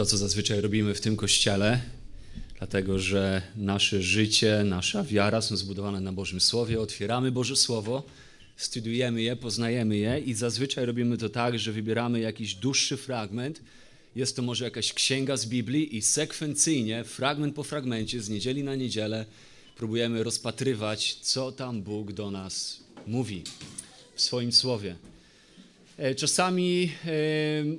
to, co zazwyczaj robimy w tym kościele, dlatego że nasze życie, nasza wiara są zbudowane na Bożym Słowie. Otwieramy Boże Słowo, studiujemy je, poznajemy je i zazwyczaj robimy to tak, że wybieramy jakiś dłuższy fragment. Jest to może jakaś księga z Biblii i sekwencyjnie, fragment po fragmencie, z niedzieli na niedzielę, próbujemy rozpatrywać, co tam Bóg do nas mówi w swoim Słowie. E, czasami e,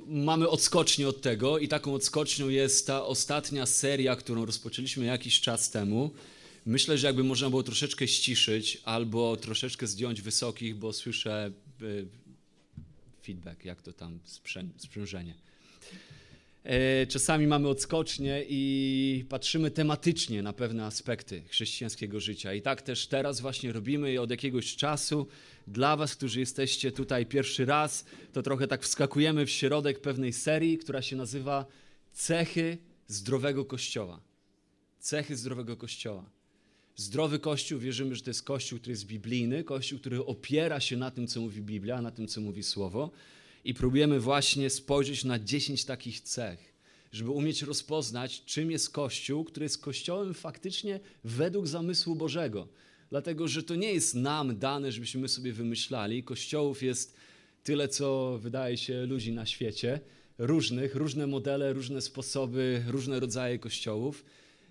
mamy odskocznię od tego i taką odskocznią jest ta ostatnia seria, którą rozpoczęliśmy jakiś czas temu. Myślę, że jakby można było troszeczkę ściszyć albo troszeczkę zdjąć wysokich, bo słyszę e, feedback, jak to tam sprzężenie. Czasami mamy odskocznie i patrzymy tematycznie na pewne aspekty chrześcijańskiego życia. I tak też teraz właśnie robimy od jakiegoś czasu dla Was, którzy jesteście tutaj pierwszy raz, to trochę tak wskakujemy w środek pewnej serii, która się nazywa Cechy zdrowego Kościoła. Cechy zdrowego Kościoła. Zdrowy Kościół, wierzymy, że to jest Kościół, który jest biblijny, Kościół, który opiera się na tym, co mówi Biblia, na tym, co mówi Słowo. I próbujemy właśnie spojrzeć na 10 takich cech, żeby umieć rozpoznać, czym jest Kościół, który jest Kościołem faktycznie według zamysłu Bożego dlatego że to nie jest nam dane, żebyśmy my sobie wymyślali. Kościołów jest tyle, co wydaje się ludzi na świecie, różnych, różne modele, różne sposoby, różne rodzaje kościołów.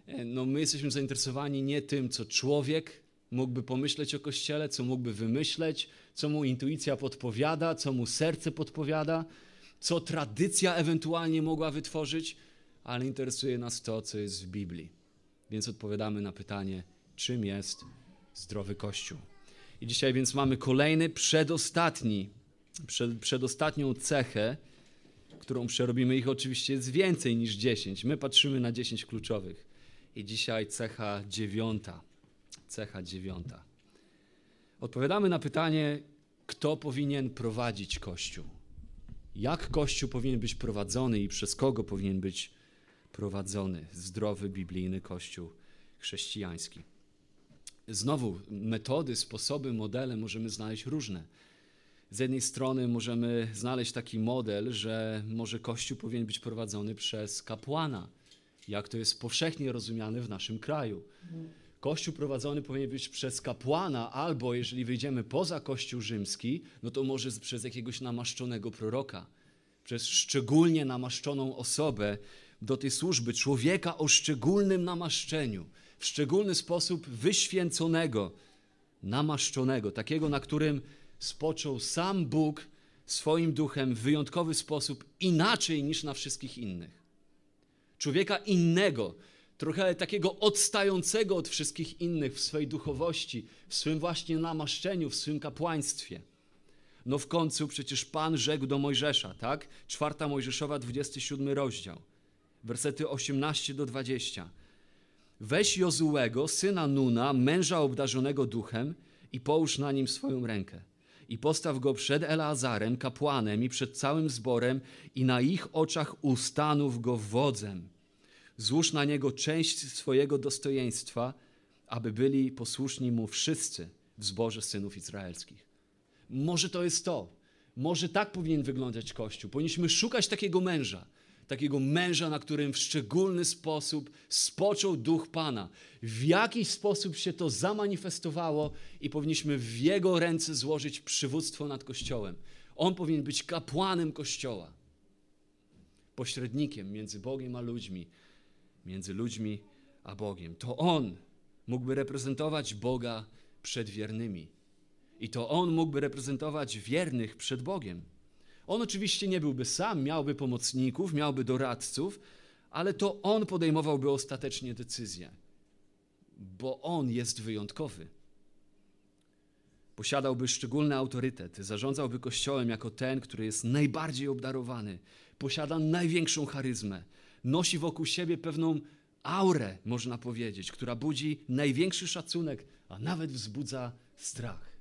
E, no, my jesteśmy zainteresowani nie tym, co człowiek mógłby pomyśleć o kościele, co mógłby wymyśleć, co mu intuicja podpowiada, co mu serce podpowiada, co tradycja ewentualnie mogła wytworzyć, ale interesuje nas to, co jest w Biblii. Więc odpowiadamy na pytanie, czym jest zdrowy Kościół. I dzisiaj więc mamy kolejny, przedostatni, przed, przedostatnią cechę, którą przerobimy. Ich oczywiście jest więcej niż 10. My patrzymy na 10 kluczowych. I dzisiaj cecha dziewiąta. Cecha dziewiąta. Odpowiadamy na pytanie, kto powinien prowadzić Kościół. Jak Kościół powinien być prowadzony i przez kogo powinien być prowadzony zdrowy, biblijny Kościół chrześcijański. Znowu, metody, sposoby, modele możemy znaleźć różne. Z jednej strony możemy znaleźć taki model, że może Kościół powinien być prowadzony przez kapłana, jak to jest powszechnie rozumiane w naszym kraju. Kościół prowadzony powinien być przez kapłana, albo jeżeli wyjdziemy poza Kościół rzymski, no to może przez jakiegoś namaszczonego proroka, przez szczególnie namaszczoną osobę do tej służby, człowieka o szczególnym namaszczeniu w szczególny sposób wyświęconego, namaszczonego, takiego, na którym spoczął sam Bóg swoim duchem w wyjątkowy sposób, inaczej niż na wszystkich innych. Człowieka innego, trochę takiego odstającego od wszystkich innych w swej duchowości, w swym właśnie namaszczeniu, w swym kapłaństwie. No w końcu przecież Pan rzekł do Mojżesza, tak? Czwarta Mojżeszowa, 27 rozdział, wersety 18 do 20. Weź Jozułego, syna Nuna, męża obdarzonego duchem i połóż na nim swoją rękę. I postaw go przed Eleazarem, kapłanem i przed całym zborem i na ich oczach ustanów go wodzem. Złóż na niego część swojego dostojeństwa, aby byli posłuszni mu wszyscy w zborze synów izraelskich. Może to jest to. Może tak powinien wyglądać Kościół. Powinniśmy szukać takiego męża, takiego męża, na którym w szczególny sposób spoczął duch Pana. W jakiś sposób się to zamanifestowało i powinniśmy w jego ręce złożyć przywództwo nad Kościołem. On powinien być kapłanem Kościoła, pośrednikiem między Bogiem a ludźmi, między ludźmi a Bogiem. To on mógłby reprezentować Boga przed wiernymi. I to on mógłby reprezentować wiernych przed Bogiem. On oczywiście nie byłby sam, miałby pomocników, miałby doradców, ale to on podejmowałby ostatecznie decyzję, bo on jest wyjątkowy. Posiadałby szczególny autorytet, zarządzałby kościołem jako ten, który jest najbardziej obdarowany, posiada największą charyzmę, nosi wokół siebie pewną aurę, można powiedzieć, która budzi największy szacunek, a nawet wzbudza strach.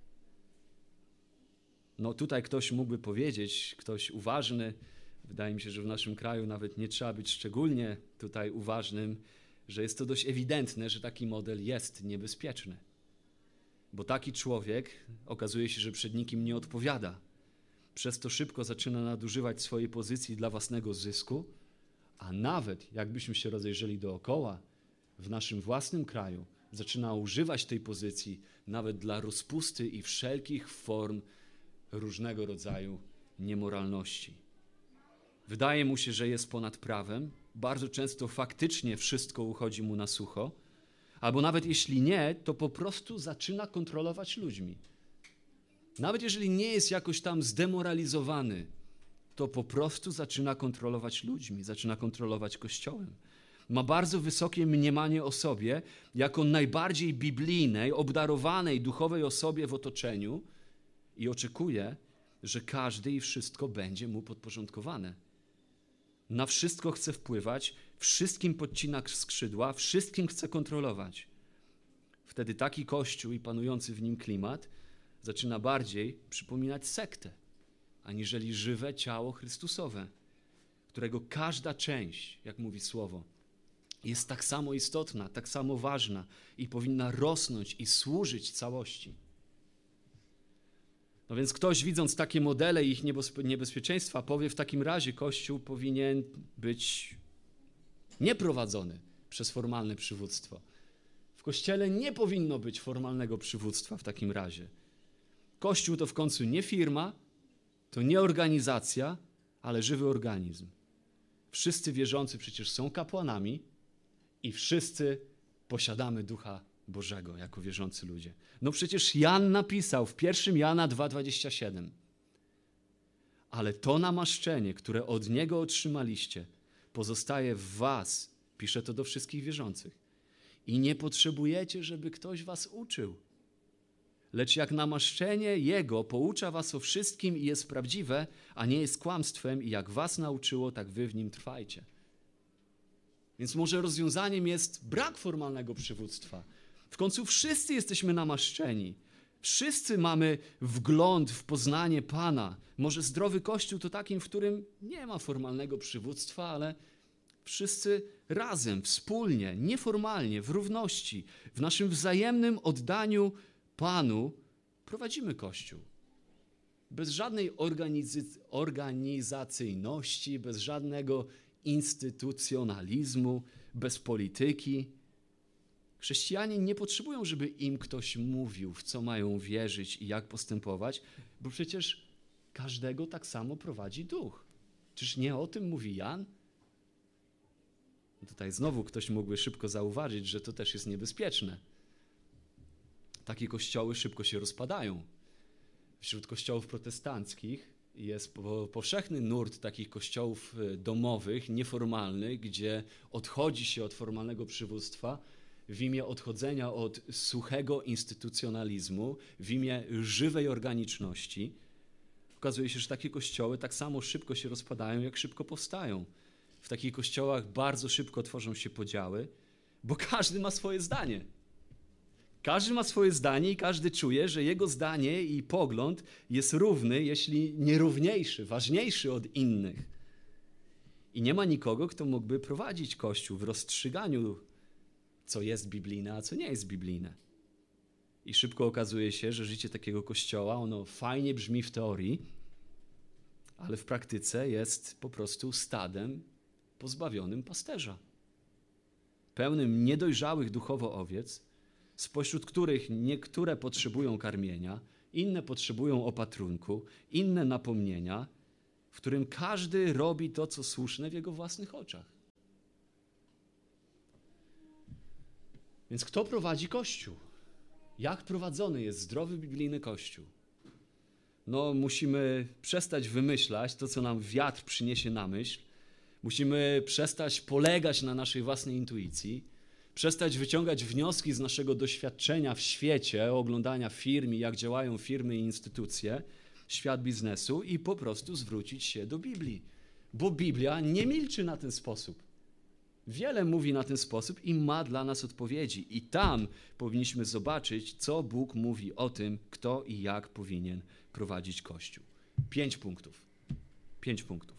No tutaj ktoś mógłby powiedzieć, ktoś uważny, wydaje mi się, że w naszym kraju nawet nie trzeba być szczególnie tutaj uważnym, że jest to dość ewidentne, że taki model jest niebezpieczny. Bo taki człowiek okazuje się, że przed nikim nie odpowiada. Przez to szybko zaczyna nadużywać swojej pozycji dla własnego zysku, A nawet jakbyśmy się rozejrzeli dookoła, w naszym własnym kraju zaczyna używać tej pozycji nawet dla rozpusty i wszelkich form różnego rodzaju niemoralności. Wydaje mu się, że jest ponad prawem, bardzo często faktycznie wszystko uchodzi mu na sucho, albo nawet jeśli nie, to po prostu zaczyna kontrolować ludźmi. Nawet jeżeli nie jest jakoś tam zdemoralizowany, to po prostu zaczyna kontrolować ludźmi, zaczyna kontrolować kościołem. Ma bardzo wysokie mniemanie o sobie jako najbardziej biblijnej, obdarowanej duchowej osobie w otoczeniu i oczekuje, że każdy i wszystko będzie mu podporządkowane. Na wszystko chce wpływać, wszystkim podcina skrzydła, wszystkim chce kontrolować. Wtedy taki kościół i panujący w nim klimat zaczyna bardziej przypominać sektę, aniżeli żywe ciało Chrystusowe, którego każda część, jak mówi słowo, jest tak samo istotna, tak samo ważna i powinna rosnąć i służyć całości. No więc ktoś widząc takie modele i ich niebezpieczeństwa powie w takim razie Kościół powinien być nieprowadzony przez formalne przywództwo. W Kościele nie powinno być formalnego przywództwa w takim razie. Kościół to w końcu nie firma, to nie organizacja, ale żywy organizm. Wszyscy wierzący przecież są kapłanami i wszyscy posiadamy Ducha Bożego jako wierzący ludzie. No przecież Jan napisał w 1 Jana 2,27 ale to namaszczenie, które od Niego otrzymaliście, pozostaje w was. Pisze to do wszystkich wierzących. I nie potrzebujecie, żeby ktoś was uczył. Lecz jak namaszczenie Jego poucza was o wszystkim i jest prawdziwe, a nie jest kłamstwem, i jak was nauczyło, tak wy w nim trwajcie. Więc może rozwiązaniem jest brak formalnego przywództwa. W końcu wszyscy jesteśmy namaszczeni. Wszyscy mamy wgląd w poznanie Pana. Może zdrowy Kościół to takim, w którym nie ma formalnego przywództwa, ale wszyscy razem, wspólnie, nieformalnie, w równości, w naszym wzajemnym oddaniu Panu prowadzimy Kościół. Bez żadnej organizacyjności, bez żadnego instytucjonalizmu, bez polityki. Chrześcijanie nie potrzebują, żeby im ktoś mówił, w co mają wierzyć i jak postępować, bo przecież każdego tak samo prowadzi duch. Czyż nie o tym mówi Jan? Tutaj znowu ktoś mógłby szybko zauważyć, że to też jest niebezpieczne. Takie kościoły szybko się rozpadają. Wśród kościołów protestanckich jest powszechny nurt takich kościołów e, domowych, nieformalnych, gdzie odchodzi się od formalnego przywództwa w imię odchodzenia od suchego instytucjonalizmu, w imię żywej organiczności. Okazuje się, że takie kościoły tak samo szybko się rozpadają, jak szybko powstają. W takich kościołach bardzo szybko tworzą się podziały, bo każdy ma swoje zdanie. Każdy ma swoje zdanie i każdy czuje, że jego zdanie i pogląd jest równy, jeśli nie równiejszy, ważniejszy od innych. I nie ma nikogo, kto mógłby prowadzić Kościół w rozstrzyganiu, co jest biblijne, a co nie jest biblijne. I szybko okazuje się, że życie takiego kościoła, ono fajnie brzmi w teorii, ale w praktyce jest po prostu stadem pozbawionym pasterza. Pełnym niedojrzałych duchowo owiec, spośród których niektóre potrzebują karmienia, inne potrzebują opatrunku, inne napomnienia, w którym każdy robi to, co słuszne w jego własnych oczach. Więc kto prowadzi Kościół? Jak prowadzony jest zdrowy biblijny Kościół? No, musimy przestać wymyślać to, co nam wiatr przyniesie na myśl. Musimy przestać polegać na naszej własnej intuicji przestać wyciągać wnioski z naszego doświadczenia w świecie, oglądania firm, jak działają firmy i instytucje, świat biznesu i po prostu zwrócić się do Biblii. Bo Biblia nie milczy na ten sposób. Wiele mówi na ten sposób i ma dla nas odpowiedzi. I tam powinniśmy zobaczyć, co Bóg mówi o tym, kto i jak powinien prowadzić Kościół. Pięć punktów. Pięć punktów.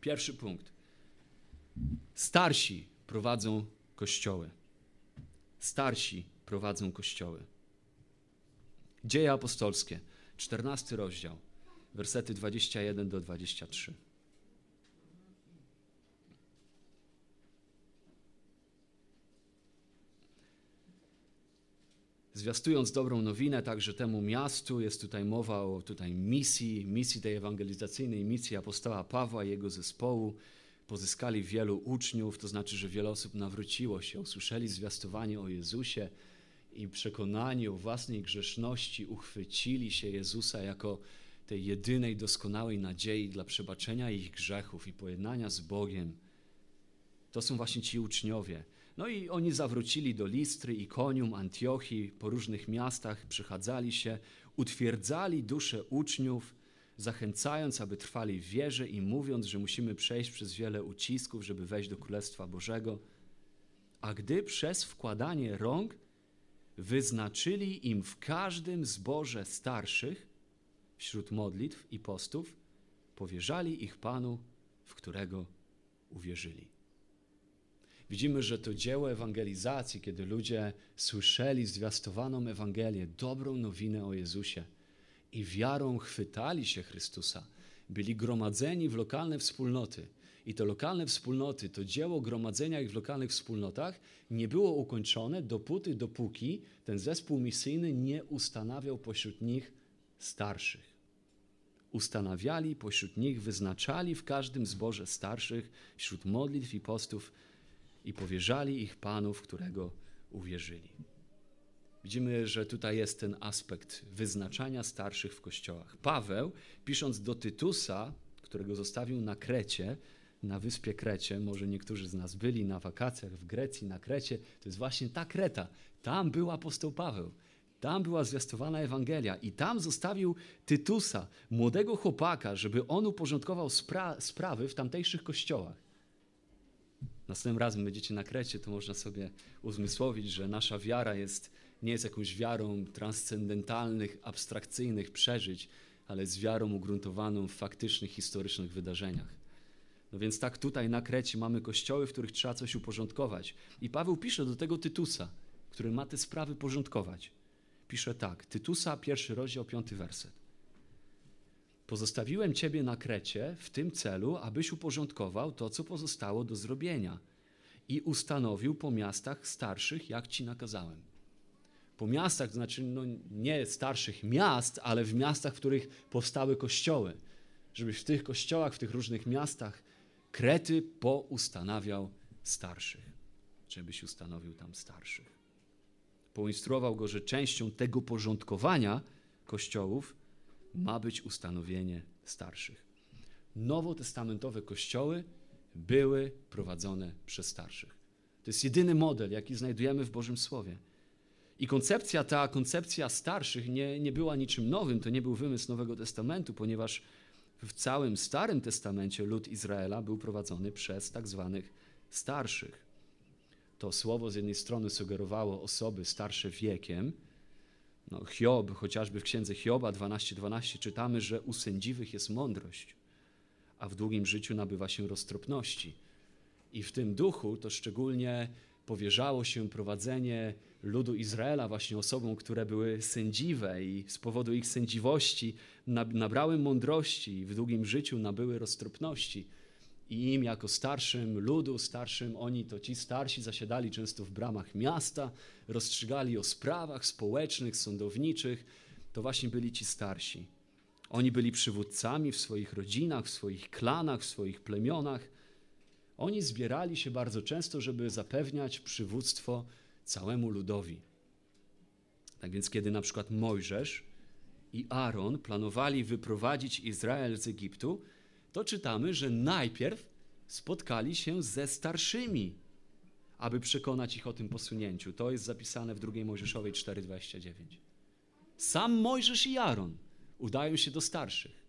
Pierwszy punkt. Starsi prowadzą kościoły. Starsi prowadzą kościoły. Dzieje apostolskie, 14 rozdział, wersety 21 do 23. zwiastując dobrą nowinę także temu miastu, jest tutaj mowa o tutaj misji, misji tej ewangelizacyjnej, misji apostoła Pawła i jego zespołu. Pozyskali wielu uczniów, to znaczy, że wiele osób nawróciło się, usłyszeli zwiastowanie o Jezusie i przekonani o własnej grzeszności uchwycili się Jezusa jako tej jedynej doskonałej nadziei dla przebaczenia ich grzechów i pojednania z Bogiem. To są właśnie ci uczniowie. No i oni zawrócili do Listry, Ikonium, Antiochii, po różnych miastach, przychadzali się, utwierdzali dusze uczniów, zachęcając, aby trwali w wierze i mówiąc, że musimy przejść przez wiele ucisków, żeby wejść do Królestwa Bożego. A gdy przez wkładanie rąk wyznaczyli im w każdym zborze starszych, wśród modlitw i postów, powierzali ich Panu, w którego uwierzyli. Widzimy, że to dzieło ewangelizacji, kiedy ludzie słyszeli zwiastowaną Ewangelię, dobrą nowinę o Jezusie i wiarą chwytali się Chrystusa, byli gromadzeni w lokalne wspólnoty. I te lokalne wspólnoty, to dzieło gromadzenia ich w lokalnych wspólnotach nie było ukończone dopóty, dopóki ten zespół misyjny nie ustanawiał pośród nich starszych. Ustanawiali pośród nich, wyznaczali w każdym zborze starszych, wśród modlitw i postów i powierzali ich Panu, w którego uwierzyli. Widzimy, że tutaj jest ten aspekt wyznaczania starszych w kościołach. Paweł, pisząc do Tytusa, którego zostawił na Krecie, na wyspie Krecie, może niektórzy z nas byli na wakacjach w Grecji, na Krecie, to jest właśnie ta Kreta. Tam był apostoł Paweł. Tam była zwiastowana Ewangelia i tam zostawił Tytusa, młodego chłopaka, żeby on uporządkował spra sprawy w tamtejszych kościołach. Następnym razem będziecie na Krecie, to można sobie uzmysłowić, że nasza wiara jest, nie jest jakąś wiarą transcendentalnych, abstrakcyjnych przeżyć, ale jest wiarą ugruntowaną w faktycznych, historycznych wydarzeniach. No więc tak tutaj na Krecie mamy kościoły, w których trzeba coś uporządkować. I Paweł pisze do tego Tytusa, który ma te sprawy porządkować. Pisze tak, Tytusa, pierwszy rozdział, piąty werset. Pozostawiłem Ciebie na Krecie w tym celu, abyś uporządkował to, co pozostało do zrobienia i ustanowił po miastach starszych, jak Ci nakazałem. Po miastach, to znaczy no, nie starszych miast, ale w miastach, w których powstały kościoły. Żebyś w tych kościołach, w tych różnych miastach Krety poustanawiał starszych. Żebyś ustanowił tam starszych. Poinstruował go, że częścią tego porządkowania kościołów ma być ustanowienie starszych. Nowotestamentowe kościoły były prowadzone przez starszych. To jest jedyny model, jaki znajdujemy w Bożym Słowie. I koncepcja ta, koncepcja starszych nie, nie była niczym nowym, to nie był wymysł Nowego Testamentu, ponieważ w całym Starym Testamencie lud Izraela był prowadzony przez tak zwanych starszych. To słowo z jednej strony sugerowało osoby starsze wiekiem, no, Hiob, chociażby w księdze Hioba 12:12 12, czytamy, że u sędziwych jest mądrość, a w długim życiu nabywa się roztropności. I w tym duchu to szczególnie powierzało się prowadzenie ludu Izraela właśnie osobom, które były sędziwe i z powodu ich sędziwości nabrały mądrości i w długim życiu nabyły roztropności i im jako starszym ludu, starszym oni to ci starsi zasiadali często w bramach miasta, rozstrzygali o sprawach społecznych, sądowniczych. To właśnie byli ci starsi. Oni byli przywódcami w swoich rodzinach, w swoich klanach, w swoich plemionach. Oni zbierali się bardzo często, żeby zapewniać przywództwo całemu ludowi. Tak więc, kiedy na przykład Mojżesz i Aaron planowali wyprowadzić Izrael z Egiptu, to czytamy, że najpierw spotkali się ze starszymi, aby przekonać ich o tym posunięciu. To jest zapisane w 2 Mojżeszowej 4:29. Sam Mojżesz i Aaron udają się do starszych,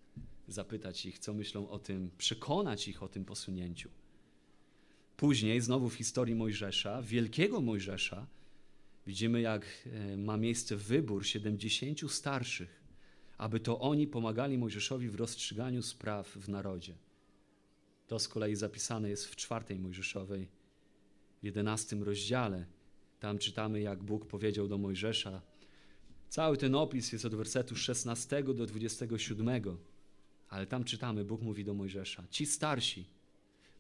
zapytać ich, co myślą o tym, przekonać ich o tym posunięciu. Później, znowu w historii Mojżesza, wielkiego Mojżesza, widzimy, jak e, ma miejsce wybór 70 starszych aby to oni pomagali Mojżeszowi w rozstrzyganiu spraw w narodzie. To z kolei zapisane jest w czwartej Mojżeszowej, w jedenastym rozdziale. Tam czytamy, jak Bóg powiedział do Mojżesza. Cały ten opis jest od wersetu 16 do 27, ale tam czytamy, Bóg mówi do Mojżesza: Ci starsi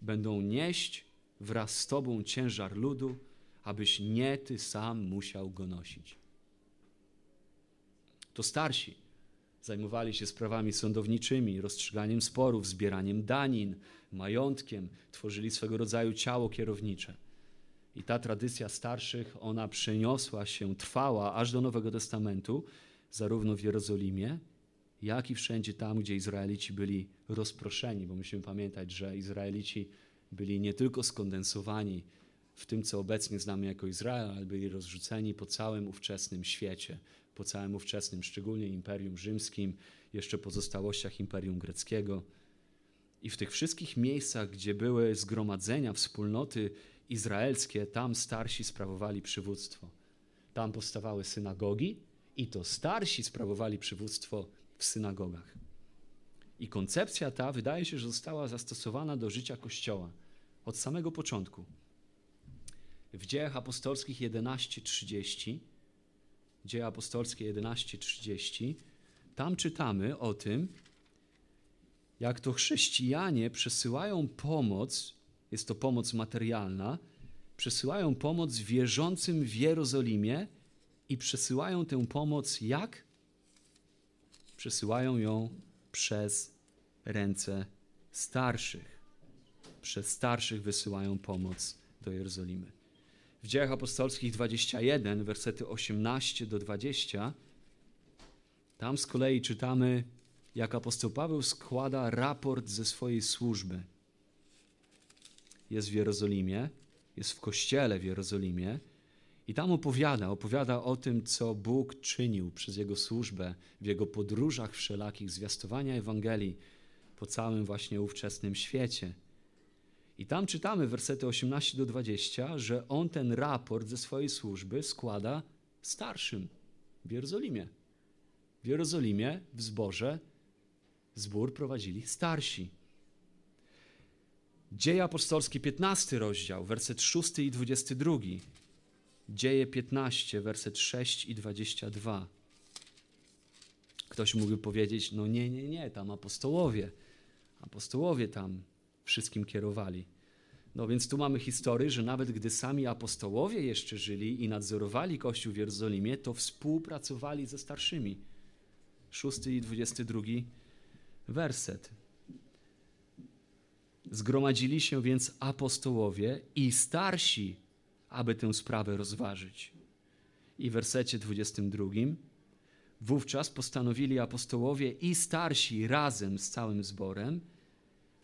będą nieść wraz z Tobą ciężar ludu, abyś nie Ty sam musiał go nosić. To starsi zajmowali się sprawami sądowniczymi, rozstrzyganiem sporów, zbieraniem danin, majątkiem, tworzyli swego rodzaju ciało kierownicze. I ta tradycja starszych, ona przeniosła się, trwała aż do Nowego Testamentu, zarówno w Jerozolimie, jak i wszędzie tam, gdzie Izraelici byli rozproszeni, bo musimy pamiętać, że Izraelici byli nie tylko skondensowani w tym, co obecnie znamy jako Izrael, ale byli rozrzuceni po całym ówczesnym świecie, po całym ówczesnym, szczególnie Imperium Rzymskim, jeszcze pozostałościach Imperium Greckiego. I w tych wszystkich miejscach, gdzie były zgromadzenia, wspólnoty izraelskie, tam starsi sprawowali przywództwo. Tam powstawały synagogi i to starsi sprawowali przywództwo w synagogach. I koncepcja ta wydaje się, że została zastosowana do życia Kościoła od samego początku. W dziejach apostolskich 11:30, dzieje apostolskie 11:30, tam czytamy o tym, jak to chrześcijanie przesyłają pomoc, jest to pomoc materialna, przesyłają pomoc wierzącym w Jerozolimie i przesyłają tę pomoc jak? Przesyłają ją przez ręce starszych. Przez starszych wysyłają pomoc do Jerozolimy. W dziejach apostolskich 21, wersety 18 do 20, tam z kolei czytamy, jak apostoł Paweł składa raport ze swojej służby. Jest w Jerozolimie, jest w kościele w Jerozolimie i tam opowiada, opowiada o tym, co Bóg czynił przez jego służbę w jego podróżach wszelakich zwiastowania Ewangelii po całym właśnie ówczesnym świecie. I tam czytamy wersety 18 do 20, że on ten raport ze swojej służby składa starszym w Jerozolimie. W Jerozolimie, w zborze, zbór prowadzili starsi. Dzieje apostolskie, 15 rozdział, werset 6 i 22. Dzieje 15, werset 6 i 22. Ktoś mógłby powiedzieć, no nie, nie, nie, tam apostołowie. Apostołowie tam wszystkim kierowali. No więc tu mamy historię, że nawet gdy sami apostołowie jeszcze żyli i nadzorowali Kościół w Jerozolimie, to współpracowali ze starszymi. 6 i 22 werset. Zgromadzili się więc apostołowie i starsi, aby tę sprawę rozważyć. I w wersecie 22 wówczas postanowili apostołowie i starsi razem z całym zborem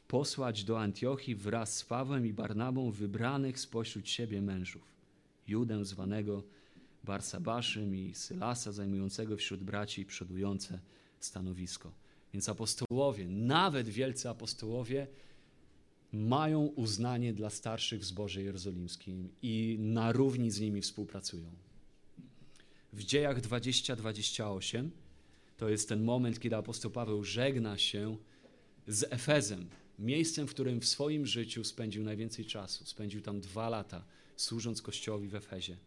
posłać do Antiochii wraz z Pawłem i Barnabą wybranych spośród siebie mężów. Judę zwanego Barsabaszym i Sylasa zajmującego wśród braci przodujące stanowisko. Więc apostołowie, nawet wielcy apostołowie, mają uznanie dla starszych w zborze jerozolimskim i na równi z nimi współpracują. W dziejach 20-28 to jest ten moment, kiedy apostoł Paweł żegna się z Efezem, miejscem, w którym w swoim życiu spędził najwięcej czasu. Spędził tam dwa lata, służąc Kościołowi w Efezie.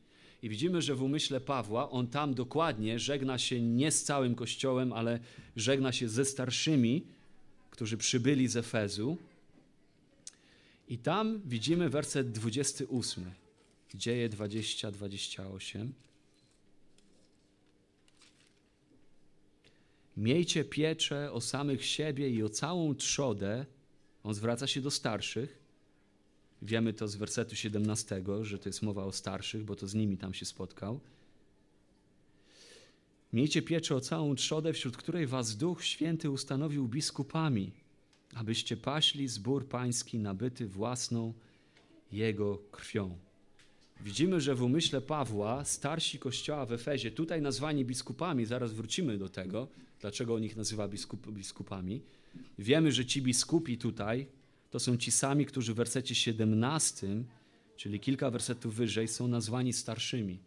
I widzimy, że w umyśle Pawła on tam dokładnie żegna się nie z całym Kościołem, ale żegna się ze starszymi, którzy przybyli z Efezu. I tam widzimy werset 28, dzieje 20-28. Miejcie pieczę o samych siebie i o całą trzodę. On zwraca się do starszych. Wiemy to z wersetu 17, że to jest mowa o starszych, bo to z nimi tam się spotkał. Miejcie pieczę o całą trzodę, wśród której was Duch Święty ustanowił biskupami, abyście paśli zbór pański nabyty własną Jego krwią. Widzimy, że w umyśle Pawła starsi kościoła w Efezie, tutaj nazwani biskupami, zaraz wrócimy do tego, dlaczego on ich nazywa biskup, biskupami. Wiemy, że ci biskupi tutaj to są ci sami, którzy w wersecie 17, czyli kilka wersetów wyżej, są nazwani starszymi.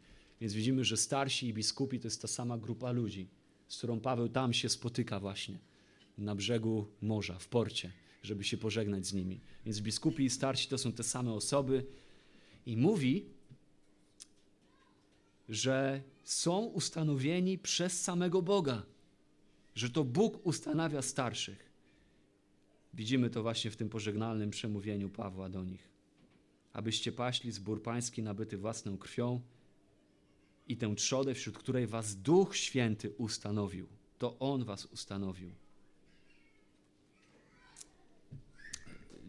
Więc widzimy, że starsi i biskupi to jest ta sama grupa ludzi, z którą Paweł tam się spotyka właśnie, na brzegu morza, w porcie, żeby się pożegnać z nimi. Więc biskupi i starsi to są te same osoby i mówi, że są ustanowieni przez samego Boga, że to Bóg ustanawia starszych. Widzimy to właśnie w tym pożegnalnym przemówieniu Pawła do nich. Abyście paśli zbór pański nabyty własną krwią, i tę trzodę, wśród której was Duch Święty ustanowił. To On was ustanowił.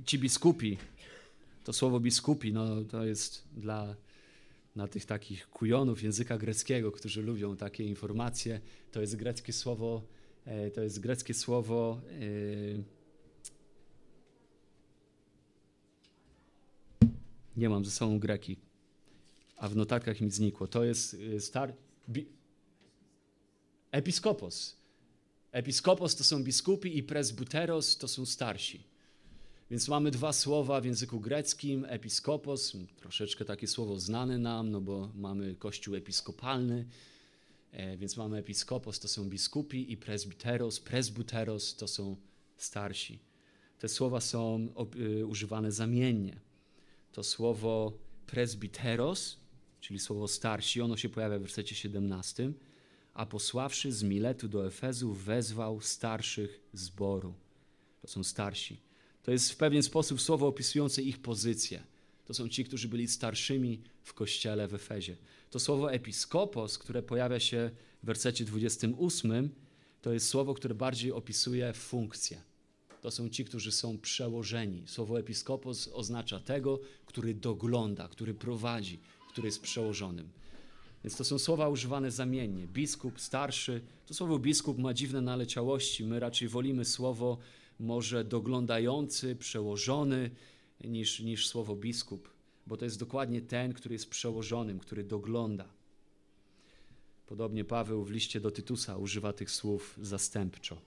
Ci biskupi, to słowo biskupi, no to jest dla na tych takich kujonów języka greckiego, którzy lubią takie informacje. To jest greckie słowo, e, to jest greckie słowo. E, nie mam ze sobą greki, a w notatkach mi znikło. To jest e, star. Episkopos. Episkopos to są biskupi i presbuteros to są starsi. Więc mamy dwa słowa w języku greckim, episkopos, troszeczkę takie słowo znane nam, no bo mamy kościół episkopalny, e, więc mamy episkopos, to są biskupi i presbiteros, presbuteros to są starsi. Te słowa są y, używane zamiennie. To słowo presbiteros, czyli słowo starsi, ono się pojawia w wersecie 17, a posławszy z Miletu do Efezu wezwał starszych zboru. To są starsi. To jest w pewien sposób słowo opisujące ich pozycję. To są ci, którzy byli starszymi w kościele w Efezie. To słowo episkopos, które pojawia się w wersecie 28, to jest słowo, które bardziej opisuje funkcję. To są ci, którzy są przełożeni. Słowo episkopos oznacza tego, który dogląda, który prowadzi, który jest przełożonym. Więc to są słowa używane zamiennie. Biskup, starszy. To słowo biskup ma dziwne naleciałości. My raczej wolimy słowo może doglądający, przełożony niż, niż słowo biskup, bo to jest dokładnie ten, który jest przełożonym, który dogląda. Podobnie Paweł w liście do Tytusa używa tych słów zastępczo.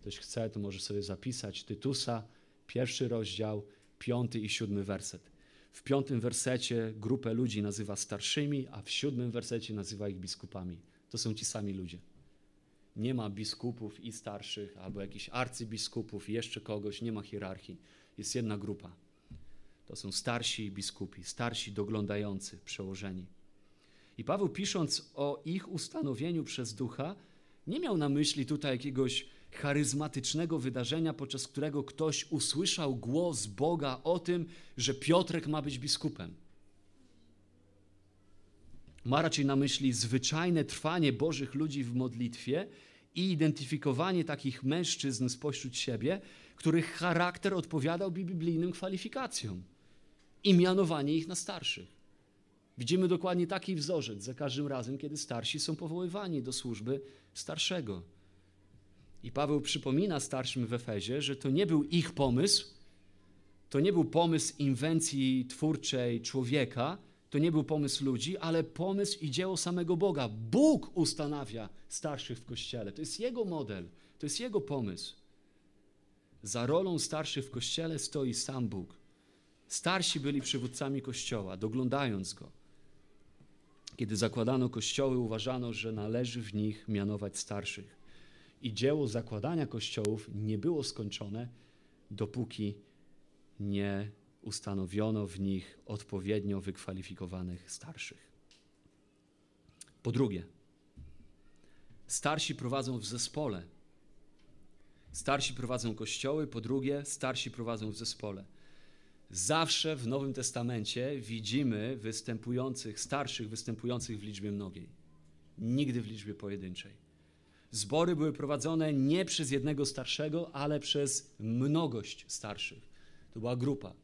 Ktoś chce, to może sobie zapisać Tytusa, pierwszy rozdział, piąty i siódmy werset. W piątym wersecie grupę ludzi nazywa starszymi, a w siódmym wersecie nazywa ich biskupami. To są ci sami ludzie. Nie ma biskupów i starszych, albo jakichś arcybiskupów jeszcze kogoś, nie ma hierarchii. Jest jedna grupa. To są starsi biskupi, starsi doglądający, przełożeni. I Paweł pisząc o ich ustanowieniu przez ducha, nie miał na myśli tutaj jakiegoś charyzmatycznego wydarzenia, podczas którego ktoś usłyszał głos Boga o tym, że Piotrek ma być biskupem. Ma raczej na myśli zwyczajne trwanie Bożych ludzi w modlitwie i identyfikowanie takich mężczyzn spośród siebie, których charakter odpowiadał biblijnym kwalifikacjom i mianowanie ich na starszych. Widzimy dokładnie taki wzorzec za każdym razem, kiedy starsi są powoływani do służby starszego. I Paweł przypomina starszym w Efezie, że to nie był ich pomysł, to nie był pomysł inwencji twórczej człowieka, to nie był pomysł ludzi, ale pomysł i dzieło samego Boga. Bóg ustanawia starszych w kościele. To jest Jego model, to jest Jego pomysł. Za rolą starszych w kościele stoi sam Bóg. Starsi byli przywódcami kościoła, doglądając go. Kiedy zakładano kościoły, uważano, że należy w nich mianować starszych. I dzieło zakładania kościołów nie było skończone, dopóki nie ustanowiono w nich odpowiednio wykwalifikowanych starszych. Po drugie, starsi prowadzą w zespole. Starsi prowadzą kościoły, po drugie, starsi prowadzą w zespole. Zawsze w Nowym Testamencie widzimy występujących, starszych występujących w liczbie mnogiej, nigdy w liczbie pojedynczej. Zbory były prowadzone nie przez jednego starszego, ale przez mnogość starszych. To była grupa.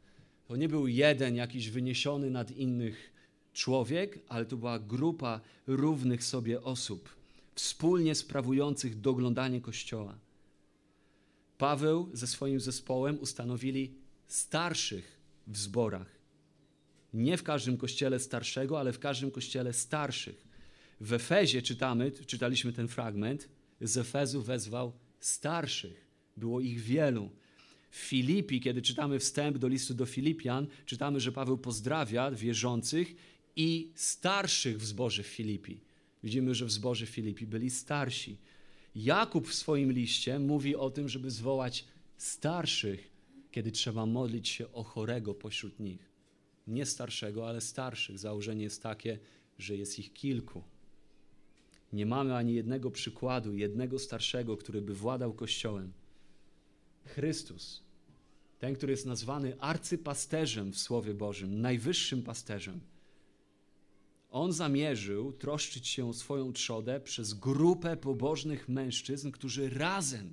To nie był jeden jakiś wyniesiony nad innych człowiek, ale to była grupa równych sobie osób, wspólnie sprawujących doglądanie Kościoła. Paweł ze swoim zespołem ustanowili starszych w zborach. Nie w każdym kościele starszego, ale w każdym kościele starszych. W Efezie czytamy, czytaliśmy ten fragment, z Efezu wezwał starszych. Było ich wielu. Filipi, kiedy czytamy wstęp do listu do Filipian, czytamy, że Paweł pozdrawia wierzących i starszych w w Filipi. Widzimy, że w w Filipi byli starsi. Jakub w swoim liście mówi o tym, żeby zwołać starszych, kiedy trzeba modlić się o chorego pośród nich. Nie starszego, ale starszych. Założenie jest takie, że jest ich kilku. Nie mamy ani jednego przykładu, jednego starszego, który by władał Kościołem. Chrystus, ten, który jest nazwany arcypasterzem w Słowie Bożym, najwyższym pasterzem, On zamierzył troszczyć się o swoją trzodę przez grupę pobożnych mężczyzn, którzy razem,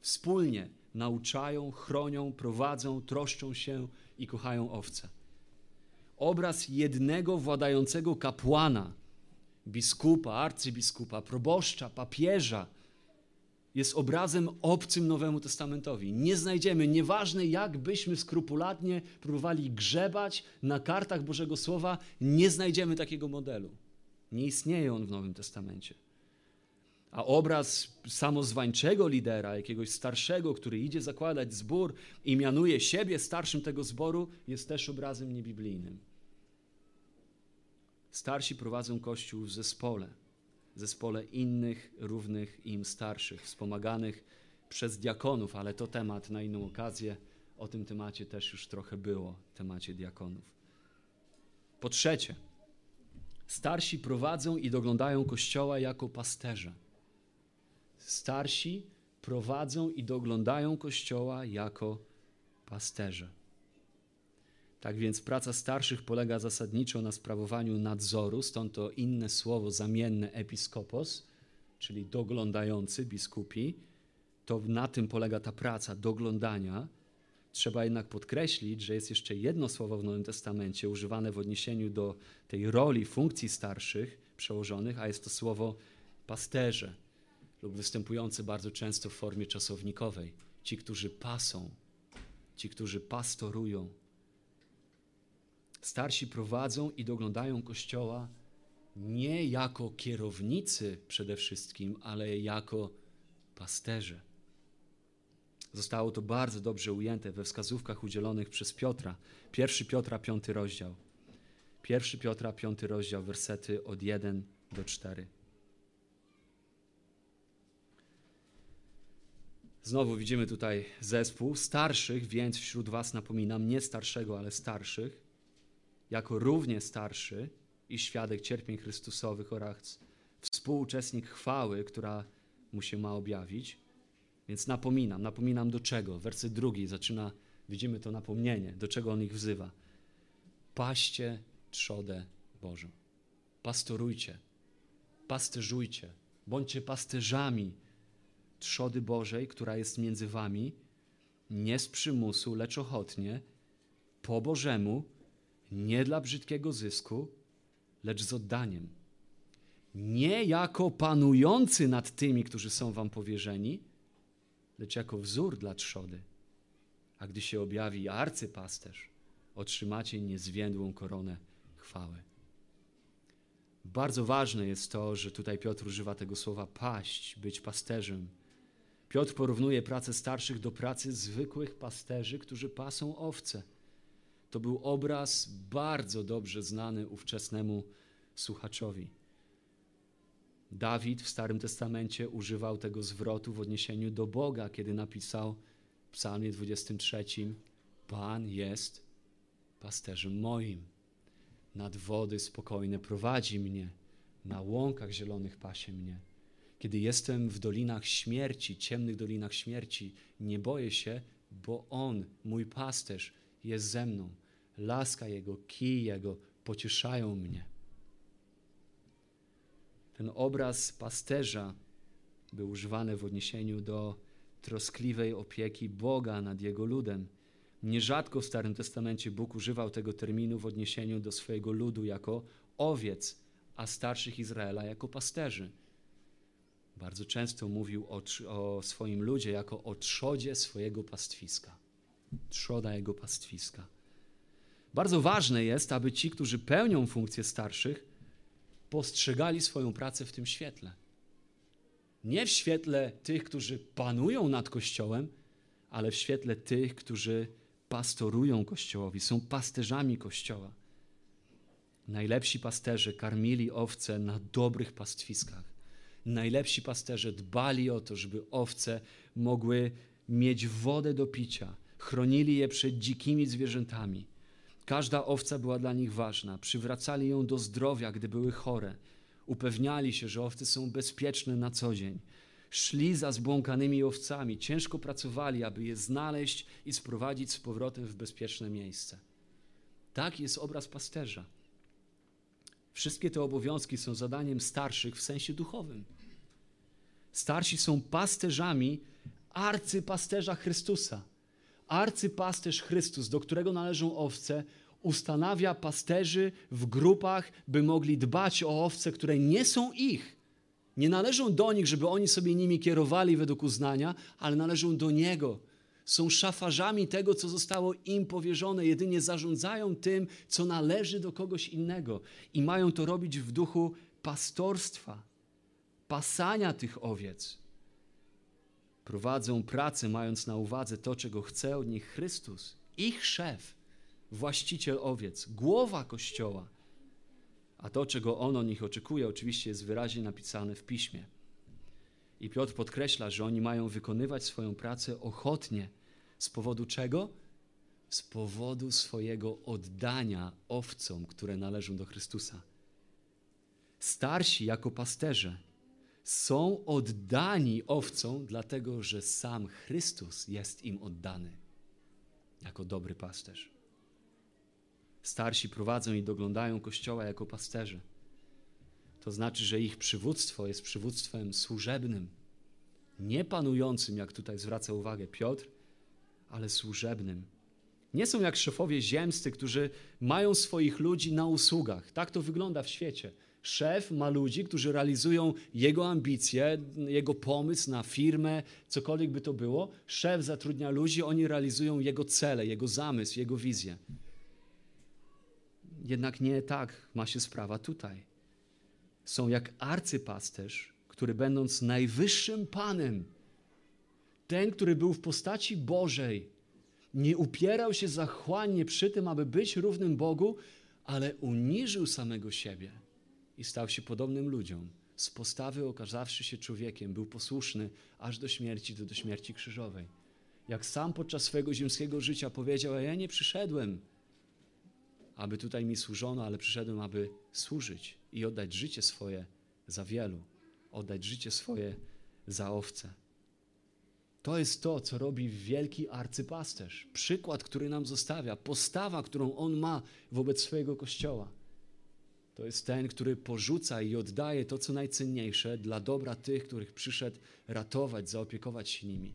wspólnie nauczają, chronią, prowadzą, troszczą się i kochają owce. Obraz jednego władającego kapłana, biskupa, arcybiskupa, proboszcza, papieża, jest obrazem obcym Nowemu Testamentowi. Nie znajdziemy, nieważne jak byśmy skrupulatnie próbowali grzebać na kartach Bożego Słowa, nie znajdziemy takiego modelu. Nie istnieje on w Nowym Testamencie. A obraz samozwańczego lidera, jakiegoś starszego, który idzie zakładać zbór i mianuje siebie starszym tego zboru, jest też obrazem niebiblijnym. Starsi prowadzą kościół w zespole zespole innych, równych im starszych, wspomaganych przez diakonów, ale to temat na inną okazję. O tym temacie też już trochę było, temacie diakonów. Po trzecie, starsi prowadzą i doglądają kościoła jako pasterze. Starsi prowadzą i doglądają kościoła jako pasterze. Tak więc praca starszych polega zasadniczo na sprawowaniu nadzoru, stąd to inne słowo zamienne episkopos, czyli doglądający biskupi. To na tym polega ta praca doglądania. Trzeba jednak podkreślić, że jest jeszcze jedno słowo w Nowym Testamencie używane w odniesieniu do tej roli, funkcji starszych przełożonych, a jest to słowo pasterze lub występujące bardzo często w formie czasownikowej. Ci, którzy pasą, ci, którzy pastorują. Starsi prowadzą i doglądają kościoła nie jako kierownicy przede wszystkim, ale jako pasterze. Zostało to bardzo dobrze ujęte we wskazówkach udzielonych przez Piotra. 1 Piotra, 5 rozdział. 1 Piotra, 5 rozdział, wersety od 1 do 4. Znowu widzimy tutaj zespół starszych, więc wśród Was napominam nie starszego, ale starszych jako równie starszy i świadek cierpień Chrystusowych oraz współuczestnik chwały, która mu się ma objawić. Więc napominam, napominam do czego? Werset drugi zaczyna, widzimy to napomnienie, do czego on ich wzywa. Paście trzodę Bożą. Pastorujcie, pasterzujcie, bądźcie pasterzami trzody Bożej, która jest między wami, nie z przymusu, lecz ochotnie, po Bożemu, nie dla brzydkiego zysku, lecz z oddaniem. Nie jako panujący nad tymi, którzy są wam powierzeni, lecz jako wzór dla trzody. A gdy się objawi arcypasterz, otrzymacie niezwiędłą koronę chwały. Bardzo ważne jest to, że tutaj Piotr używa tego słowa paść, być pasterzem. Piotr porównuje pracę starszych do pracy zwykłych pasterzy, którzy pasą owce. To był obraz bardzo dobrze znany ówczesnemu słuchaczowi. Dawid w Starym Testamencie używał tego zwrotu w odniesieniu do Boga, kiedy napisał w Psalmie 23: Pan jest pasterzem moim. Nad wody spokojne prowadzi mnie, na łąkach zielonych pasie mnie. Kiedy jestem w dolinach śmierci, ciemnych dolinach śmierci, nie boję się, bo On, mój pasterz, jest ze mną. Laska Jego, kij Jego pocieszają mnie. Ten obraz pasterza był używany w odniesieniu do troskliwej opieki Boga nad Jego ludem. Nierzadko w Starym Testamencie Bóg używał tego terminu w odniesieniu do swojego ludu jako owiec, a starszych Izraela jako pasterzy. Bardzo często mówił o, o swoim ludzie jako o trzodzie swojego pastwiska trzoda jego pastwiska. Bardzo ważne jest, aby ci, którzy pełnią funkcje starszych, postrzegali swoją pracę w tym świetle. Nie w świetle tych, którzy panują nad Kościołem, ale w świetle tych, którzy pastorują Kościołowi, są pasterzami Kościoła. Najlepsi pasterze karmili owce na dobrych pastwiskach. Najlepsi pasterze dbali o to, żeby owce mogły mieć wodę do picia, Chronili je przed dzikimi zwierzętami. Każda owca była dla nich ważna. Przywracali ją do zdrowia, gdy były chore. Upewniali się, że owce są bezpieczne na co dzień. Szli za zbłąkanymi owcami, ciężko pracowali, aby je znaleźć i sprowadzić z powrotem w bezpieczne miejsce. Tak jest obraz pasterza. Wszystkie te obowiązki są zadaniem starszych w sensie duchowym. Starsi są pasterzami arcypasterza Chrystusa. Arcypasterz Chrystus, do którego należą owce, ustanawia pasterzy w grupach, by mogli dbać o owce, które nie są ich. Nie należą do nich, żeby oni sobie nimi kierowali według uznania, ale należą do Niego. Są szafarzami tego, co zostało im powierzone, jedynie zarządzają tym, co należy do kogoś innego i mają to robić w duchu pastorstwa, pasania tych owiec. Prowadzą pracę, mając na uwadze to, czego chce od nich Chrystus, ich szef, właściciel owiec, głowa Kościoła. A to, czego on od nich oczekuje, oczywiście jest wyraźnie napisane w piśmie. I Piotr podkreśla, że oni mają wykonywać swoją pracę ochotnie. Z powodu czego? Z powodu swojego oddania owcom, które należą do Chrystusa. Starsi jako pasterze są oddani owcom, dlatego że sam Chrystus jest im oddany jako dobry pasterz. Starsi prowadzą i doglądają kościoła jako pasterze. To znaczy, że ich przywództwo jest przywództwem służebnym, nie panującym, jak tutaj zwraca uwagę Piotr, ale służebnym. Nie są jak szefowie ziemscy, którzy mają swoich ludzi na usługach. Tak to wygląda w świecie. Szef ma ludzi, którzy realizują jego ambicje, jego pomysł na firmę, cokolwiek by to było. Szef zatrudnia ludzi, oni realizują jego cele, jego zamysł, jego wizję. Jednak nie tak ma się sprawa tutaj. Są jak arcypasterz, który będąc najwyższym Panem, ten, który był w postaci Bożej, nie upierał się zachłannie przy tym, aby być równym Bogu, ale uniżył samego siebie i stał się podobnym ludziom. Z postawy okazawszy się człowiekiem, był posłuszny aż do śmierci, do, do śmierci krzyżowej. Jak sam podczas swojego ziemskiego życia powiedział, a ja nie przyszedłem, aby tutaj mi służono, ale przyszedłem, aby służyć i oddać życie swoje za wielu, oddać życie swoje za owce. To jest to, co robi wielki arcypasterz. Przykład, który nam zostawia, postawa, którą on ma wobec swojego kościoła. To jest ten, który porzuca i oddaje to, co najcenniejsze dla dobra tych, których przyszedł ratować, zaopiekować się nimi.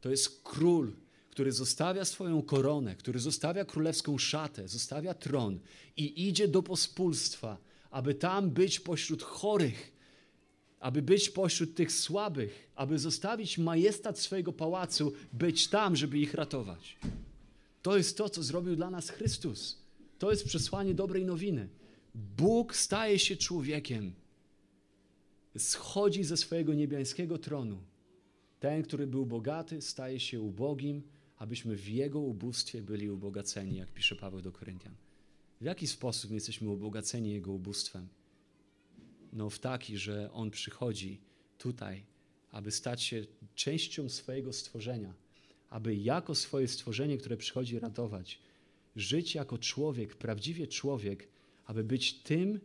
To jest król, który zostawia swoją koronę, który zostawia królewską szatę, zostawia tron i idzie do pospólstwa, aby tam być pośród chorych, aby być pośród tych słabych, aby zostawić majestat swojego pałacu, być tam, żeby ich ratować. To jest to, co zrobił dla nas Chrystus. To jest przesłanie dobrej nowiny. Bóg staje się człowiekiem, schodzi ze swojego niebiańskiego tronu. Ten, który był bogaty, staje się ubogim, abyśmy w Jego ubóstwie byli ubogaceni, jak pisze Paweł do Koryntian. W jaki sposób jesteśmy ubogaceni Jego ubóstwem? No w taki, że On przychodzi tutaj, aby stać się częścią swojego stworzenia, aby jako swoje stworzenie, które przychodzi ratować, żyć jako człowiek, prawdziwie człowiek, aby być tym,